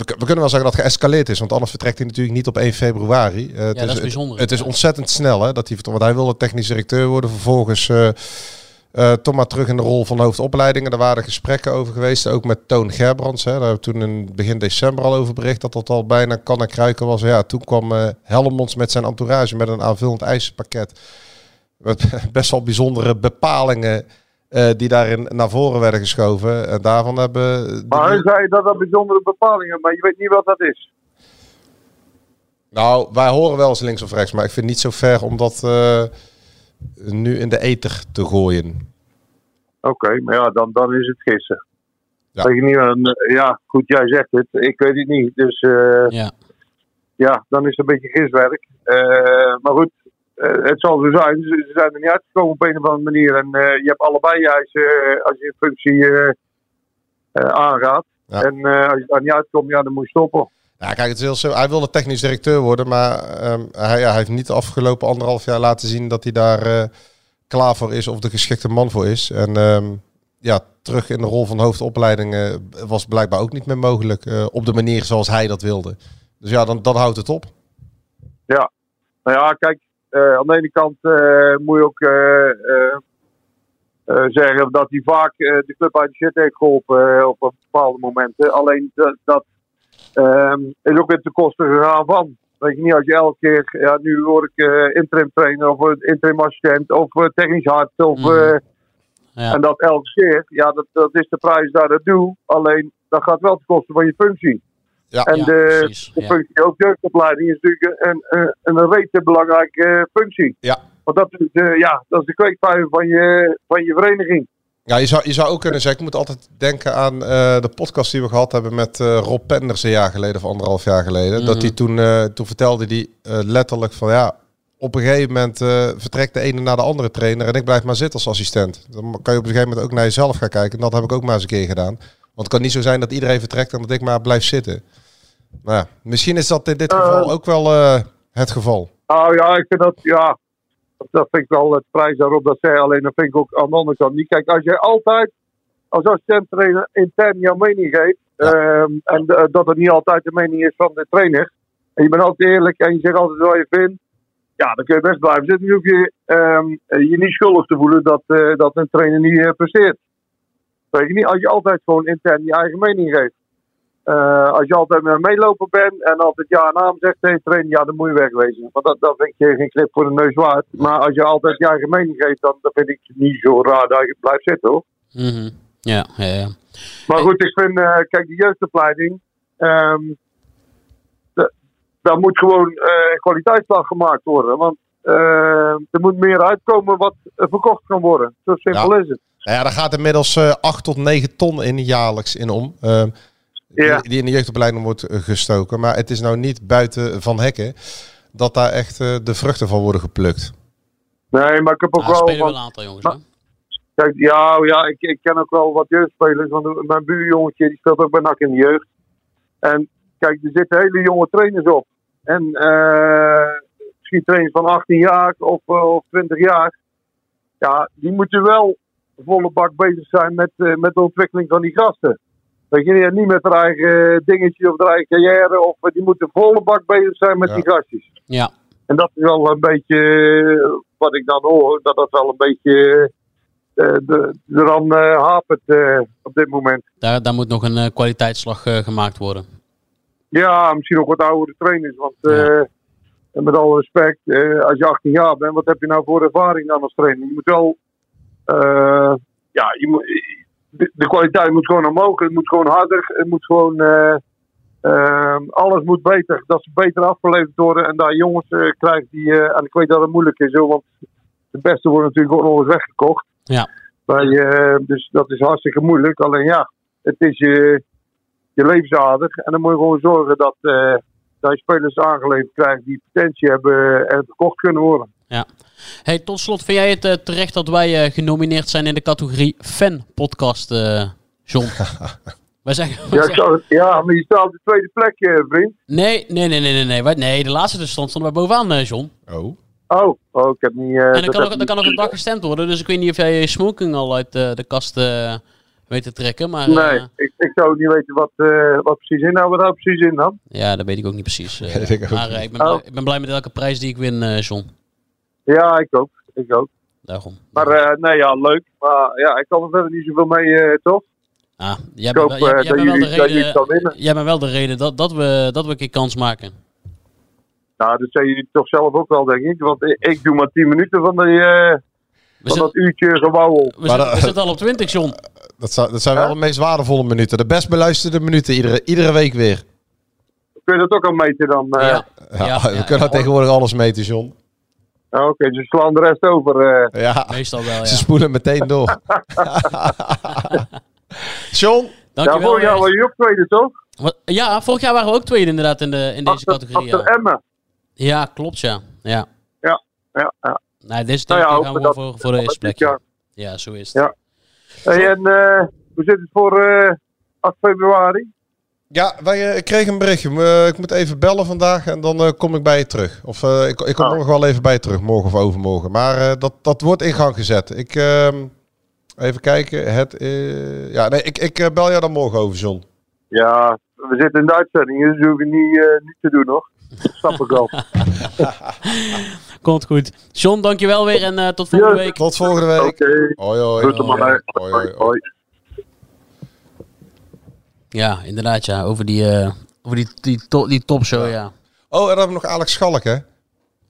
we, we kunnen wel zeggen dat het geëscaleerd is, want anders vertrekt hij natuurlijk niet op 1 februari. Eh, het dat is het- bijzonder, Het, is ja. ontzettend snel, hè, dat hij, want hij wilde technisch directeur worden, vervolgens eh, toch maar terug in de rol van hoofdopleidingen. Daar waren gesprekken over geweest, ook met Toon Gerbrands. Hè. Daar hebben we toen in begin december al over bericht dat dat al bijna kan en kruiken was. Ja, toen kwam Helmonds met zijn entourage met een aanvullend eisenpakket. Met best wel bijzondere bepalingen die daarin naar voren werden geschoven. En daarvan hebben... de Maar hij zei dat dat bijzondere bepalingen, maar je weet niet wat dat is. Nou, wij horen wel eens links of rechts, maar ik vind het niet zo ver om dat eh, nu in de ether te gooien. Oké, maar ja, dan, dan is het gissen. Ja. Weet je niet, dan, eh, ja, goed, jij zegt het, ik weet het niet. Dus eh, Ja. ja, dan is het een beetje giswerk. Eh, maar goed, eh, het zal zo zijn. Ze, ze zijn er niet uitgekomen op een of andere manier. En eh, je hebt allebei je eisen eh, als je een functie eh, eh, aangaat. Ja. En eh, als je daar niet uitkomt, ja, dan moet je stoppen. Ja, kijk, het is heel simpel. Hij wilde technisch directeur worden, maar ehm, hij, ja, hij heeft niet de afgelopen anderhalf jaar laten zien dat hij daar eh, klaar voor is of de geschikte man voor is. En ehm, ja, terug in de rol van hoofdopleiding eh, was blijkbaar ook niet meer mogelijk eh, op de manier zoals hij dat wilde. Dus ja, dan, dan houdt het op. Ja, nou ja, kijk, eh, aan de ene kant eh, moet je ook eh, eh, eh, zeggen dat hij vaak eh, de club uit de shit heeft geholpen eh, op bepaalde momenten. Alleen dat, dat ehm, is ook weer ten koste gegaan van. Weet je niet, als je elke keer, ja, nu word ik eh, interim trainer of eh, interim assistent of eh, technisch hart of. Mhm. eh, Ja. En dat elke keer, ja, dat, dat is de prijs ik dat doe. Alleen dat gaat wel ten koste van je functie. Ja. En Ja, de, precies, de ja. functie, ook jeugdopleiding, is natuurlijk een, een, een rete belangrijke eh, functie. Ja. Want dat is, de, ja, dat is de kweekvijver van je, van je vereniging. Ja, je zou, je zou ook kunnen zeggen, ik moet altijd denken aan eh, de podcast die we gehad hebben met eh, Rob Penders een jaar geleden of anderhalf jaar geleden. Dat Mhm. hij toen, eh, toen vertelde hij eh, letterlijk van ja, op een gegeven moment eh, vertrekt de ene naar de andere trainer en ik blijf maar zitten als assistent. Dan kan je op een gegeven moment ook naar jezelf gaan kijken. En dat heb ik ook maar eens een keer gedaan. Want het kan niet zo zijn dat iedereen vertrekt en dat ik maar blijf zitten. Nou ja, misschien is dat in dit Eh. geval ook wel eh, het geval. Nou ja, ik vind dat, ja, dat vind ik wel het prijs daarop dat zij. Alleen dat vind ik ook aan de andere kant niet. Kijk, als jij altijd als assistent trainer intern jouw mening geeft. ehm, en eh, dat het niet altijd de mening is van de trainer. En je bent altijd eerlijk en je zegt altijd wat je vindt. Ja, dan kun je best blijven zitten. Dan hoef je ehm, je niet schuldig te voelen dat, eh, dat een trainer niet eh, presteert. Weet je niet, als je altijd gewoon intern je eigen mening geeft. Eh, als je altijd met een meeloper bent en altijd ja en naam zegt tegen trainer, ja, dan moet je wegwezen. Want dat, dat vind ik geen knip voor de neus waard. Maar als je altijd je eigen mening geeft, dan, dan vind ik het niet zo raar dat je blijft zitten hoor. Mhm. Ja, ja, ja. Maar goed, ik vind, eh, kijk, de jeugdopleiding, de- daar moet gewoon eh kwaliteitsslag gemaakt worden. Want er moet meer uitkomen wat verkocht kan worden. Zo simpel is het. Nou ja, daar gaat inmiddels eh 8 tot 9 ton in jaarlijks in om. ehm, Ja. die, in de jeugdopleiding wordt eh, gestoken. Maar het is nou niet buiten van hekken dat daar echt eh, de vruchten van worden geplukt. Nee, maar ik heb ook er wel... spelen wel een aantal jongens. Kijk, ja, ja ik, ik ken ook wel wat jeugdspelers. Want mijn buurjongetje die speelt ook bij NAC in de jeugd. En kijk, er zitten hele jonge trainers op. En eh misschien trainers van 18 jaar of, eh, of 20 jaar. Ja, die moeten wel volle bak bezig zijn met, eh, met de ontwikkeling van die gasten. Weet je, niet met hun eigen dingetje of hun eigen carrière. Of, eh, die moeten volle bak bezig zijn met Ja. die gastjes. Ja. En dat is wel een beetje eh, wat ik dan hoor, dat dat wel een beetje eh, de, eraan eh, hapert eh, op dit moment. Daar, daar moet nog een eh, kwaliteitsslag eh, gemaakt worden. Ja, misschien ook wat oudere trainers, want Ja. eh, en met alle respect, eh, als je 18 jaar bent, wat heb je nou voor ervaring dan als trainer? Je moet wel, eh, ja, je moet, de, de kwaliteit moet gewoon omhoog, het moet gewoon harder, het moet gewoon, eh, eh, alles moet beter, dat ze beter afgeleverd worden en daar jongens eh, krijgt die, eh, en ik weet dat het moeilijk is, hoor, want de beste worden natuurlijk ook nog eens weggekocht. Ja. Bij, eh, dus dat is hartstikke moeilijk, alleen ja, het is je, je levensader en dan moet je gewoon zorgen dat, eh, dat je spelers aangeleverd krijgt die potentie hebben en verkocht kunnen worden. Hey, tot slot, vind jij het eh, terecht dat wij eh, genomineerd zijn in de categorie fan-podcast, eh John? wij zeggen, wij Ja, ja, maar je staat op de tweede plek, eh, vriend. nee, nee, nee, nee, nee, nee. Wij, nee, de laatste dus stond stonden wij bovenaan, eh, John. Oh. Oh, oh, ik heb niet... eh, en dan kan, nog, dan kan nog een dag gestemd worden, dus ik weet niet of jij je smoking al uit eh, de kast eh, weet te trekken. Maar, Nee, ik, ik zou niet weten wat, eh, wat precies in. Nou, wat houdt precies in dan? ja, dat weet ik ook niet precies. ik ook maar niet. eh, ik, ben Oh. blij, ik ben blij met elke prijs die ik win, eh, John. Ja, ik ook. Ik ook. Daarom. Maar eh, nee, ja, leuk. Maar ja, ik kan er verder niet zoveel mee, eh, toch? ah, jij Ik bent hoop wel, jij, jij dat bent wel de jullie dat jullie het kan reden, winnen. jij bent wel de reden dat, dat, we, dat we een keer kans maken. Nou, dat zijn jullie toch zelf ook wel, denk ik. Want ik, ik doe maar 10 minuten van, die, eh, van zit- dat uurtje gewauwel. we, Maar zitten- dat- we zitten al op 20, John. Dat, zou, dat zijn Ja? wel de meest waardevolle minuten. De best beluisterde minuten, iedere, iedere week weer. Kun je dat ook al meten dan? eh? ja. Ja, Ja, we ja, kunnen ja. tegenwoordig alles meten, John. Ah, Oké, ze slaan de rest over. eh. Ja, Meestal wel, ze ja. spoelen meteen door. John, ja, Dankjewel. vorig jaar eh. was je ook tweede, toch? Wat- Ja, vorig jaar waren we ook tweede inderdaad in, de, in deze Achter, categorie. achter Ja. Emmen. ja, klopt ja. Ja. Ja, ja. Nee, deze Nou ja, keer gaan we dat- voor, voor de eerste jaar. Ja, zo is het. Ja. Hey, en eh, hoe zit het voor, eh, 8 februari. Ja, wij, eh, ik kreeg een berichtje. Eh, ik moet even bellen vandaag en dan eh, kom ik bij je terug. Of eh, ik, ik kom Ah. morgen wel even bij je terug, morgen of overmorgen. Maar eh, dat, dat wordt in gang gezet. Ik, ehm, even kijken. Het, eh, ja, nee, ik, ik bel jou dan morgen over, John. Ja, we zitten in de uitzending, dus dat hoef je niet, eh, niet te doen nog. Dat snap ik wel. Komt goed. John, dankjewel weer en eh, tot volgende Ja, week. Tot volgende week. Oké. Hoi, hoi. Groeten, mannen. Hoi, hoi, hoi. Ja, inderdaad ja. Over die, eh, over die, die, to- die topshow, ja. Oh, en dan hebben we nog Alex Schalk, hè?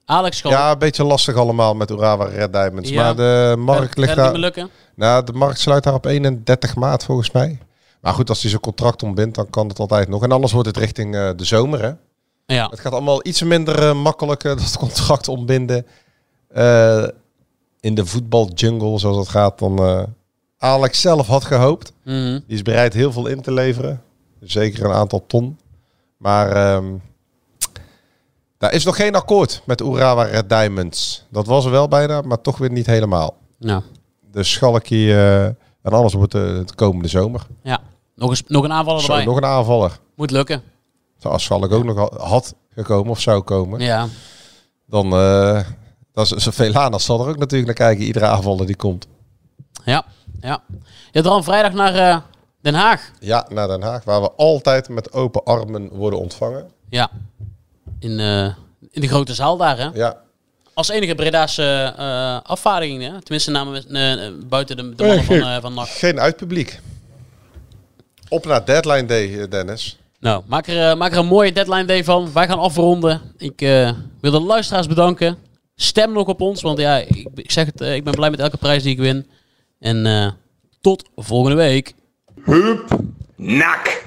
Alex Schalk. Ja, een beetje lastig allemaal met Urawa Red Diamonds. Ja. Maar de markt ligt daar... lukken? Nou, de markt sluit daar op 31 maart volgens mij. Maar goed, als hij zijn contract ontbindt, dan kan het altijd nog. En anders wordt het richting eh, de zomer, hè? Ja. Het gaat allemaal iets minder eh, makkelijk, dat contract ontbinden. in de voetbaljungle, zoals het gaat, dan Alex zelf had gehoopt. Mhm. Die is bereid heel veel in te leveren. Zeker een aantal ton. Maar ehm, daar is nog geen akkoord met Urawa Red Diamonds. Dat was er wel bijna, maar toch weer niet helemaal. Nou, Dus Schalkie eh, en alles wordt eh, het komende zomer. ja. Nog, eens, nog een aanvaller Zo, erbij. nog een aanvaller. Moet lukken. Als Schalk ook nog ha- had gekomen of zou komen, Ja. dan eh dat is veel aan. zal er ook natuurlijk naar kijken, iedere aanvaller die komt. Ja. Ja. Ja, dan vrijdag naar eh, Den Haag. Ja, naar Den Haag, waar we altijd met open armen worden ontvangen. Ja. In, eh, in de grote zaal daar, hè? Ja, Als enige Breda's eh afvaardiging, hè? Tenminste, namen buiten de, de mannen van, eh van NAC. geen uitpubliek. Op naar deadline day, Dennis. Nou, maak er, maak er een mooie deadline day van. Wij gaan afronden. Ik eh, wil de luisteraars bedanken. Stem nog op ons, want ja, ik, ik zeg het, ik ben blij met elke prijs die ik win. En eh, tot volgende week. Nak.